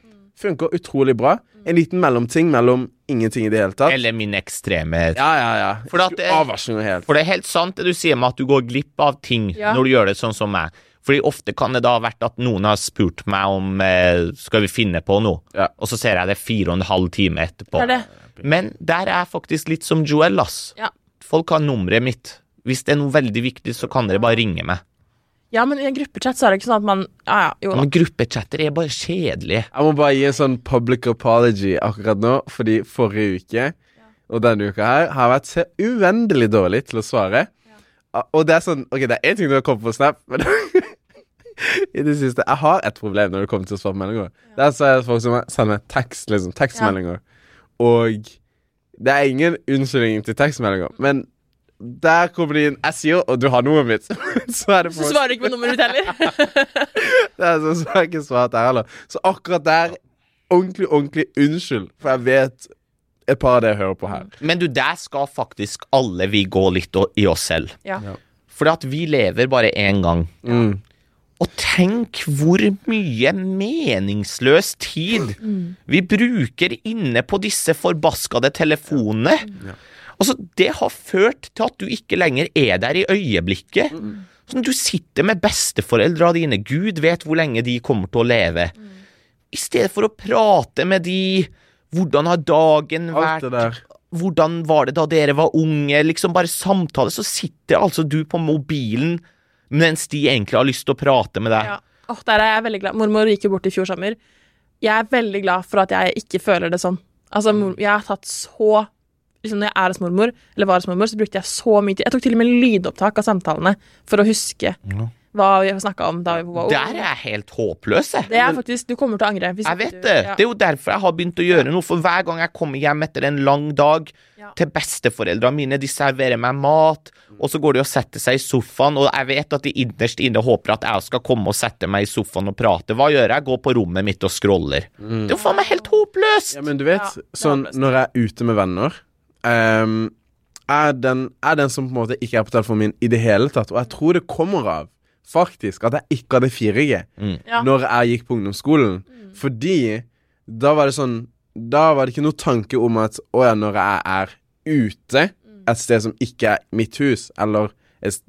Funker utrolig bra. En liten mellomting mellom ingenting i det hele tatt. Eller min ekstreme Ja, ja, ja. For at det- av helt. For det er helt sant det du sier med at du går glipp av ting Ja. når du gjør det sånn som meg. Fordi ofte kan det da ha vært at noen har spurt meg om eh, skal vi finne på noe, Ja. og så ser jeg det fire og en halv time etterpå. Det det. Men der er jeg faktisk litt som Joel, ass. Ja. Folk har nummeret mitt. Hvis det er noe veldig viktig, så kan dere bare ringe meg. Ja, men i en gruppechat så er det ikke sånn at man Ja, ja, jo da. Men gruppechatter er bare kjedelige. Jeg må bare gi en sånn public apology akkurat nå, fordi forrige uke og denne uka her har vært så uendelig dårlig til å svare. Og det er sånn Ok, det er én ting du har kommet på Snap, men *laughs* i det siste Jeg har et problem når det kommer til å svare på meldinger. Det er så folk som sender tekst, liksom. Tekstmeldinger. Og det er ingen unnskyldning til tekstmeldinger, men der kommer det inn Jeg sier og du har nummeret mitt. *laughs* så er det Så svarer du ikke på nummeret mitt heller. *laughs* det er sånn har jeg ikke svart der heller. Så akkurat der Ordentlig, ordentlig unnskyld, for jeg vet et par av dere hører på her. Men du, der skal faktisk alle vi gå litt i oss selv. Ja. Ja. Fordi at vi lever bare én gang. Mm. Og tenk hvor mye meningsløs tid vi bruker inne på disse forbaskede telefonene. Altså, det har ført til at du ikke lenger er der i øyeblikket. Sånn, du sitter med besteforeldra dine, Gud vet hvor lenge de kommer til å leve. I stedet for å prate med de Hvordan har dagen Alt vært? det der. Hvordan var det da dere var unge? Liksom bare samtale. Så sitter altså du på mobilen mens de egentlig har lyst til å prate med deg. Ja. Oh, der er jeg veldig glad. Mormor gikk jo bort i fjor sommer. Jeg er veldig glad for at jeg ikke føler det sånn. Altså, jeg har tatt så liksom Når jeg er hos mormor, eller var hos mormor, så brukte jeg så mye tid. Jeg tok til og med lydopptak av samtalene for å huske hva vi snakka om da vi var Der er jeg helt håpløs, jeg. Det er faktisk Du kommer til å angre. hvis Jeg vet du- det. Ja. Det er jo derfor jeg har begynt å gjøre noe. For hver gang jeg kommer hjem etter en lang dag Ja. til besteforeldrene mine, de serverer meg mat, og så går de og setter seg i sofaen, og jeg vet at de innerst inne håper at jeg skal komme og sette meg i sofaen og prate. Hva gjør jeg? Går på rommet mitt og scroller. Det er jo faen meg helt håpløst! Ja, men du vet, Ja, sånn når jeg er ute med venner ehm, er, den, er den som på en måte ikke er på telefonen min i det hele tatt. Og jeg tror det kommer av faktisk at jeg ikke hadde 4G Ja. når jeg gikk på ungdomsskolen. Fordi da var det sånn Da var det ikke noe tanke om at å ja, når jeg er ute et sted som ikke er mitt hus, eller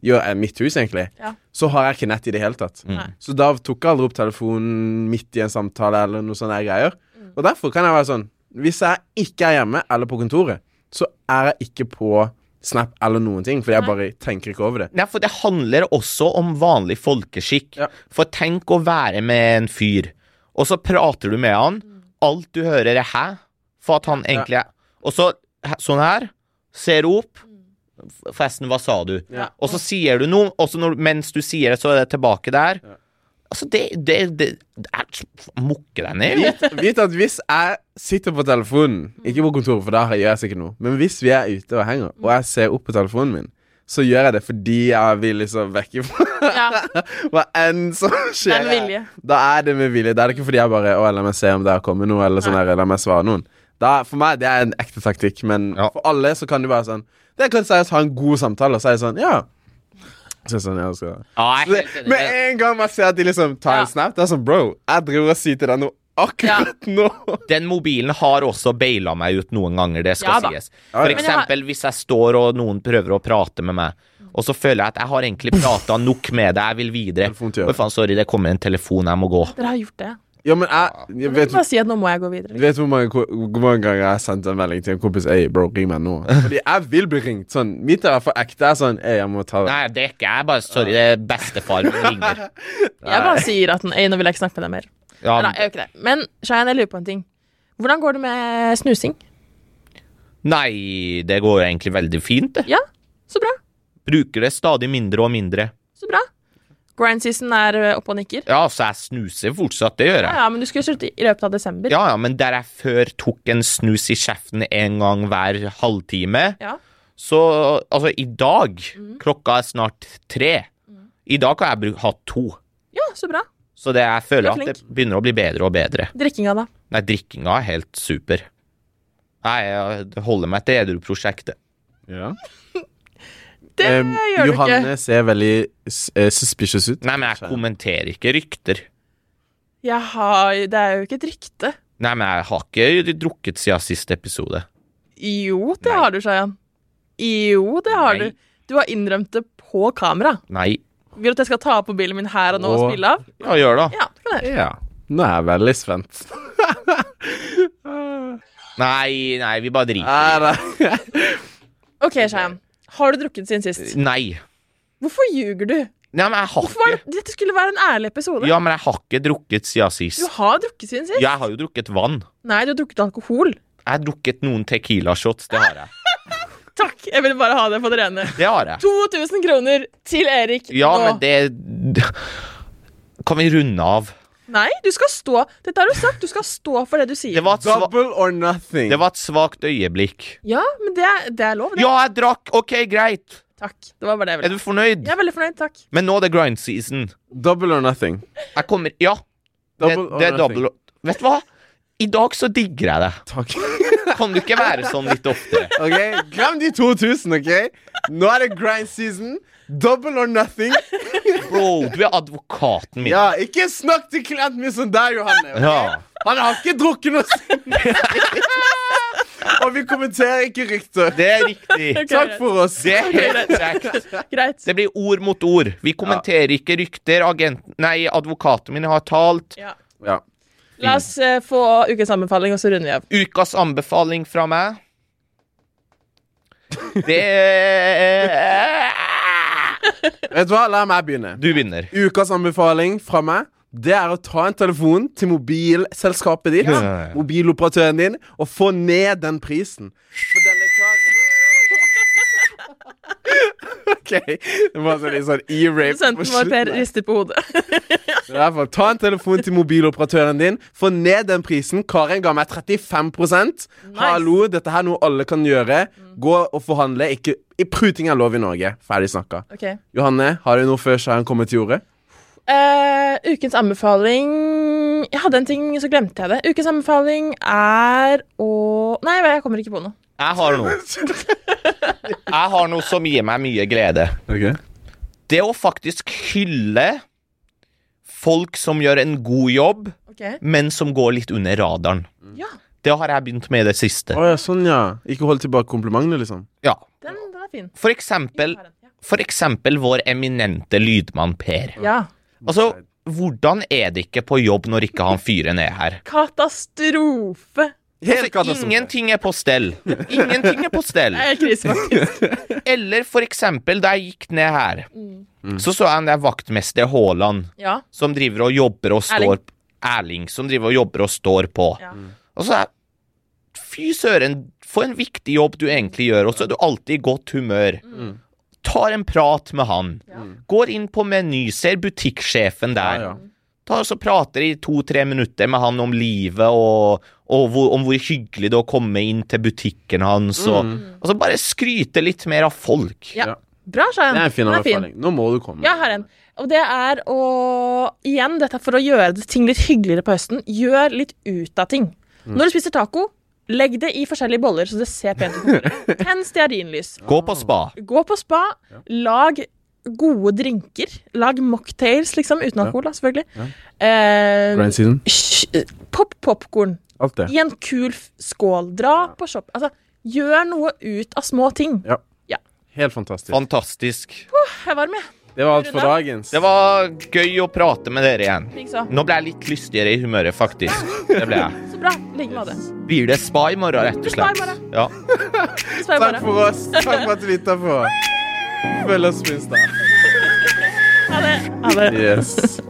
jo, er mitt hus, egentlig, Ja. så har jeg ikke nett i det hele tatt. Mm. Så da tok jeg aldri opp telefonen midt i en samtale eller noe sånne greier. Og derfor kan jeg være sånn Hvis jeg ikke er hjemme eller på kontoret, så er jeg ikke på Snap eller noen ting, for jeg bare tenker ikke over det. Nei, for det handler også om vanlig folkeskikk. Ja. For tenk å være med en fyr, og så prater du med han. Alt du hører, er 'hæ?' For at han egentlig er Og så sånn her. Ser opp. Forresten, hva sa du? Ja. Og så sier du noe, og så når, mens du sier det, så er det tilbake der. Ja. Altså, det, det, det, det er Mukke deg ned. Vit, vit at hvis jeg sitter på telefonen, ikke på kontoret, for da gjør jeg sikkert noe, men hvis vi er ute og henger, og jeg ser opp på telefonen min, så gjør jeg det fordi jeg vil liksom vekk *laughs* Ja, hva enn som det skjer. er med vilje. Da er det med vilje. Da er det ikke fordi jeg bare Å, la meg se om det har kommet noe, eller sånn her, la meg svare noen. Da, for meg, det er en ekte taktikk, men Ja. for alle så kan det bare sånn Det kan seriøst ha en god samtale, og så er det sånn Ja. Så sånn, ja, skal Ja, jeg så er det. Med en gang man ser at de liksom tar Ja. en snap, det er sånn Bro, jeg driver og sier til deg noe akkurat nå. *laughs* Den mobilen har også baila meg ut noen ganger, det skal Ja sies. For ja. eksempel hvis jeg står og noen prøver å prate med meg, og så føler jeg at jeg har egentlig prata nok med deg, jeg vil videre. Oi, faen, sorry, det kommer en telefon, jeg må gå. Dere har gjort det. Ja, men jeg, jeg Du vet, bare si at nå må jeg gå videre. du vet hvor mange, hvor mange ganger jeg har sendt en melding til en kompis Ei, bro, ring meg nå. *laughs* Fordi jeg vil bli ringt. Sånn, Mitt er for ekte er sånn Ei, jeg må ta det. Nei, det er ikke jeg, bare sorry, det er bestefar som ringer. *laughs* Jeg bare sier at Ei, nå vil jeg ikke snakke med deg mer. Ja, Nei, jeg gjør ikke det. Men Shayan, jeg lurer på en ting. Hvordan går det med snusing? nei, det går jo egentlig veldig fint, det. Ja, så bra. Bruker det stadig mindre og mindre. Så bra. Grind season er ø, oppe og nikker. Ja, så jeg snuser fortsatt, det gjør jeg. ja, men du skulle slutte i løpet av desember. Ja, ja, men der jeg før tok en snus i kjeften en gang hver halvtime, Ja. Så altså, i dag Klokka er snart tre. I dag kan jeg bru- ha to. ja, så bra. Så det, jeg føler er at det begynner å bli bedre og bedre. Drikkinga, da? Nei, drikkinga er helt super. Nei, jeg holder meg til edruprosjektet. Ja. Det um, gjør du ikke. Johanne ser veldig eh, suspicious ut. Nei, men jeg kommenterer ikke rykter. Jeg har Det er jo ikke et rykte. Nei, men jeg har ikke drukket siden siste episode. Jo, det Nei. har du, Shayan. Jo, det har Nei. du. Du har innrømt det på kamera. Nei. Vil du at jeg skal ta på bilen min her og nå og og spille av? Ja, gjør det. Ja, det kan jeg. Ja. Nå er jeg veldig spent. *laughs* Nei, nei, vi bare driter. i det. OK, Shayan. Har du drukket siden sist? Nei. Hvorfor ljuger du? Nei, men jeg har Hvorfor ikke det, Dette skulle være en ærlig episode. Ja, men jeg har ikke drukket siden sist. Du har drukket siden sist. Jeg har jo drukket vann. Nei, du har drukket alkohol. Jeg har drukket noen Tequila-shots, det har jeg. *laughs* Takk! Jeg ville bare ha det på det rene. Det har jeg. 2000 kroner til Erik Ja, nå. men det Kan vi runde av? Nei, du skal stå Dette har du sagt. Du skal stå for det du sier. Det var et, sva Double or nothing. det var et svakt øyeblikk. Ja, men det er, det er lov, det. Ja, jeg drakk! OK, greit. Takk. Det var bare det jeg Er ville. du fornøyd? Jeg er veldig fornøyd, takk. Men nå er det grind season. Double or nothing. Jeg kommer Ja. Det, Double or det er nothing. double Vet du hva? I dag så digger jeg det. Takk. Kan du ikke være sånn litt oftere? *laughs* Ok, Glem de 2000, OK? Nå er det grind season. Double or nothing. Bro, du er advokaten min. Ja, ikke snakk til klienten min som deg, Johanne. Okay? Ja. Han har ikke drukket noe siden. Og vi kommenterer ikke rykter. Det er riktig. Okay, Takk greit. for oss. Det er helt. Greit. Det blir ord mot ord. Vi kommenterer ikke rykter. Agent, nei, advokaten min har talt. Ja. Ja. La oss uh, få ukens anbefaling, og så runder vi av. Ukas anbefaling fra meg Det Vet du hva, la meg begynne. Du begynner. Ukas anbefaling fra meg det er å ta en telefon til mobilselskapet ditt, Ja. mobiloperatøren din, og få ned den prisen. For den er klar *laughs* OK. Det var sånn sånn e-rape på Produsenten Per, slutten. rister på hodet. *laughs* I hvert fall, Ta en telefon til mobiloperatøren din. Få ned den prisen. Karin ga meg 35% Hallo, dette her er noe alle kan gjøre. Gå og forhandle. Ikke i Pruting er lov i Norge. Ferdig snakka. Okay. Johanne, har du noe før Shayan kommer til jordet? Uh, ukens anbefaling Jeg hadde en ting, så glemte jeg det. Ukens anbefaling er å Nei, jeg kommer ikke på noe. Jeg har noe. Jeg har noe som gir meg mye glede. Okay. Det å faktisk hylle folk som gjør en god jobb, okay. men som går litt under radaren. Ja, Det har jeg begynt med i det siste. Oh, ja, sånn ja. Ikke hold tilbake komplimentene, liksom. Ja. den, den er fin. For eksempel, for eksempel vår eminente lydmann Per. Ja. Altså, hvordan er det ikke på jobb når ikke han fyren er her? Katastrofe. Helt Altså, ingenting er på stell. Ingenting er på stell. Det er krise, faktisk. *laughs* Eller for eksempel da jeg gikk ned her, Mm. så så jeg en der vaktmester Haaland Ja. som driver og jobber og Erling. står Erling, som driver og jobber og står på. ja. Og så er Fy søren, for en viktig jobb du egentlig gjør, og så er du alltid i godt humør. Mm. Tar en prat med han. Ja. Går inn på Meny, ser butikksjefen der. Ja, ja. Tar og så prater i to-tre minutter med han om livet og, og hvor, om hvor hyggelig det er å komme inn til butikken hans. Og, og så bare skryte litt mer av folk. ja. Ja. Bra, Shayan. Det er en fin anbefaling. Nå må du komme. Jeg har en. Og det er å Igjen, dette er for å gjøre ting litt hyggeligere på høsten. Gjør litt ut av ting. Mm. Når du spiser taco, legg det i forskjellige boller, så det ser pent ut. *laughs* Tenn stearinlys. Gå på spa. Gå på spa. Lag gode drinker. Lag mocktails, liksom. Uten alkohol, da, selvfølgelig. Eh, Grind season. Pop popkorn i en kul skål. Dra på shop. Altså, gjør noe ut av små ting. Ja. Ja. Helt fantastisk. Fantastisk. Jeg er varm, jeg. Det var alt for dagens. Det var gøy å prate med dere igjen. Nå ble jeg litt lystigere i humøret, faktisk. Det ble jeg. Så bra. I med det. Blir det spa i morgen, rett og slett? Ja. Takk for oss. Takk for at du lytta på. *laughs* Følg oss på Insta. Ha det. Ha det. Yes.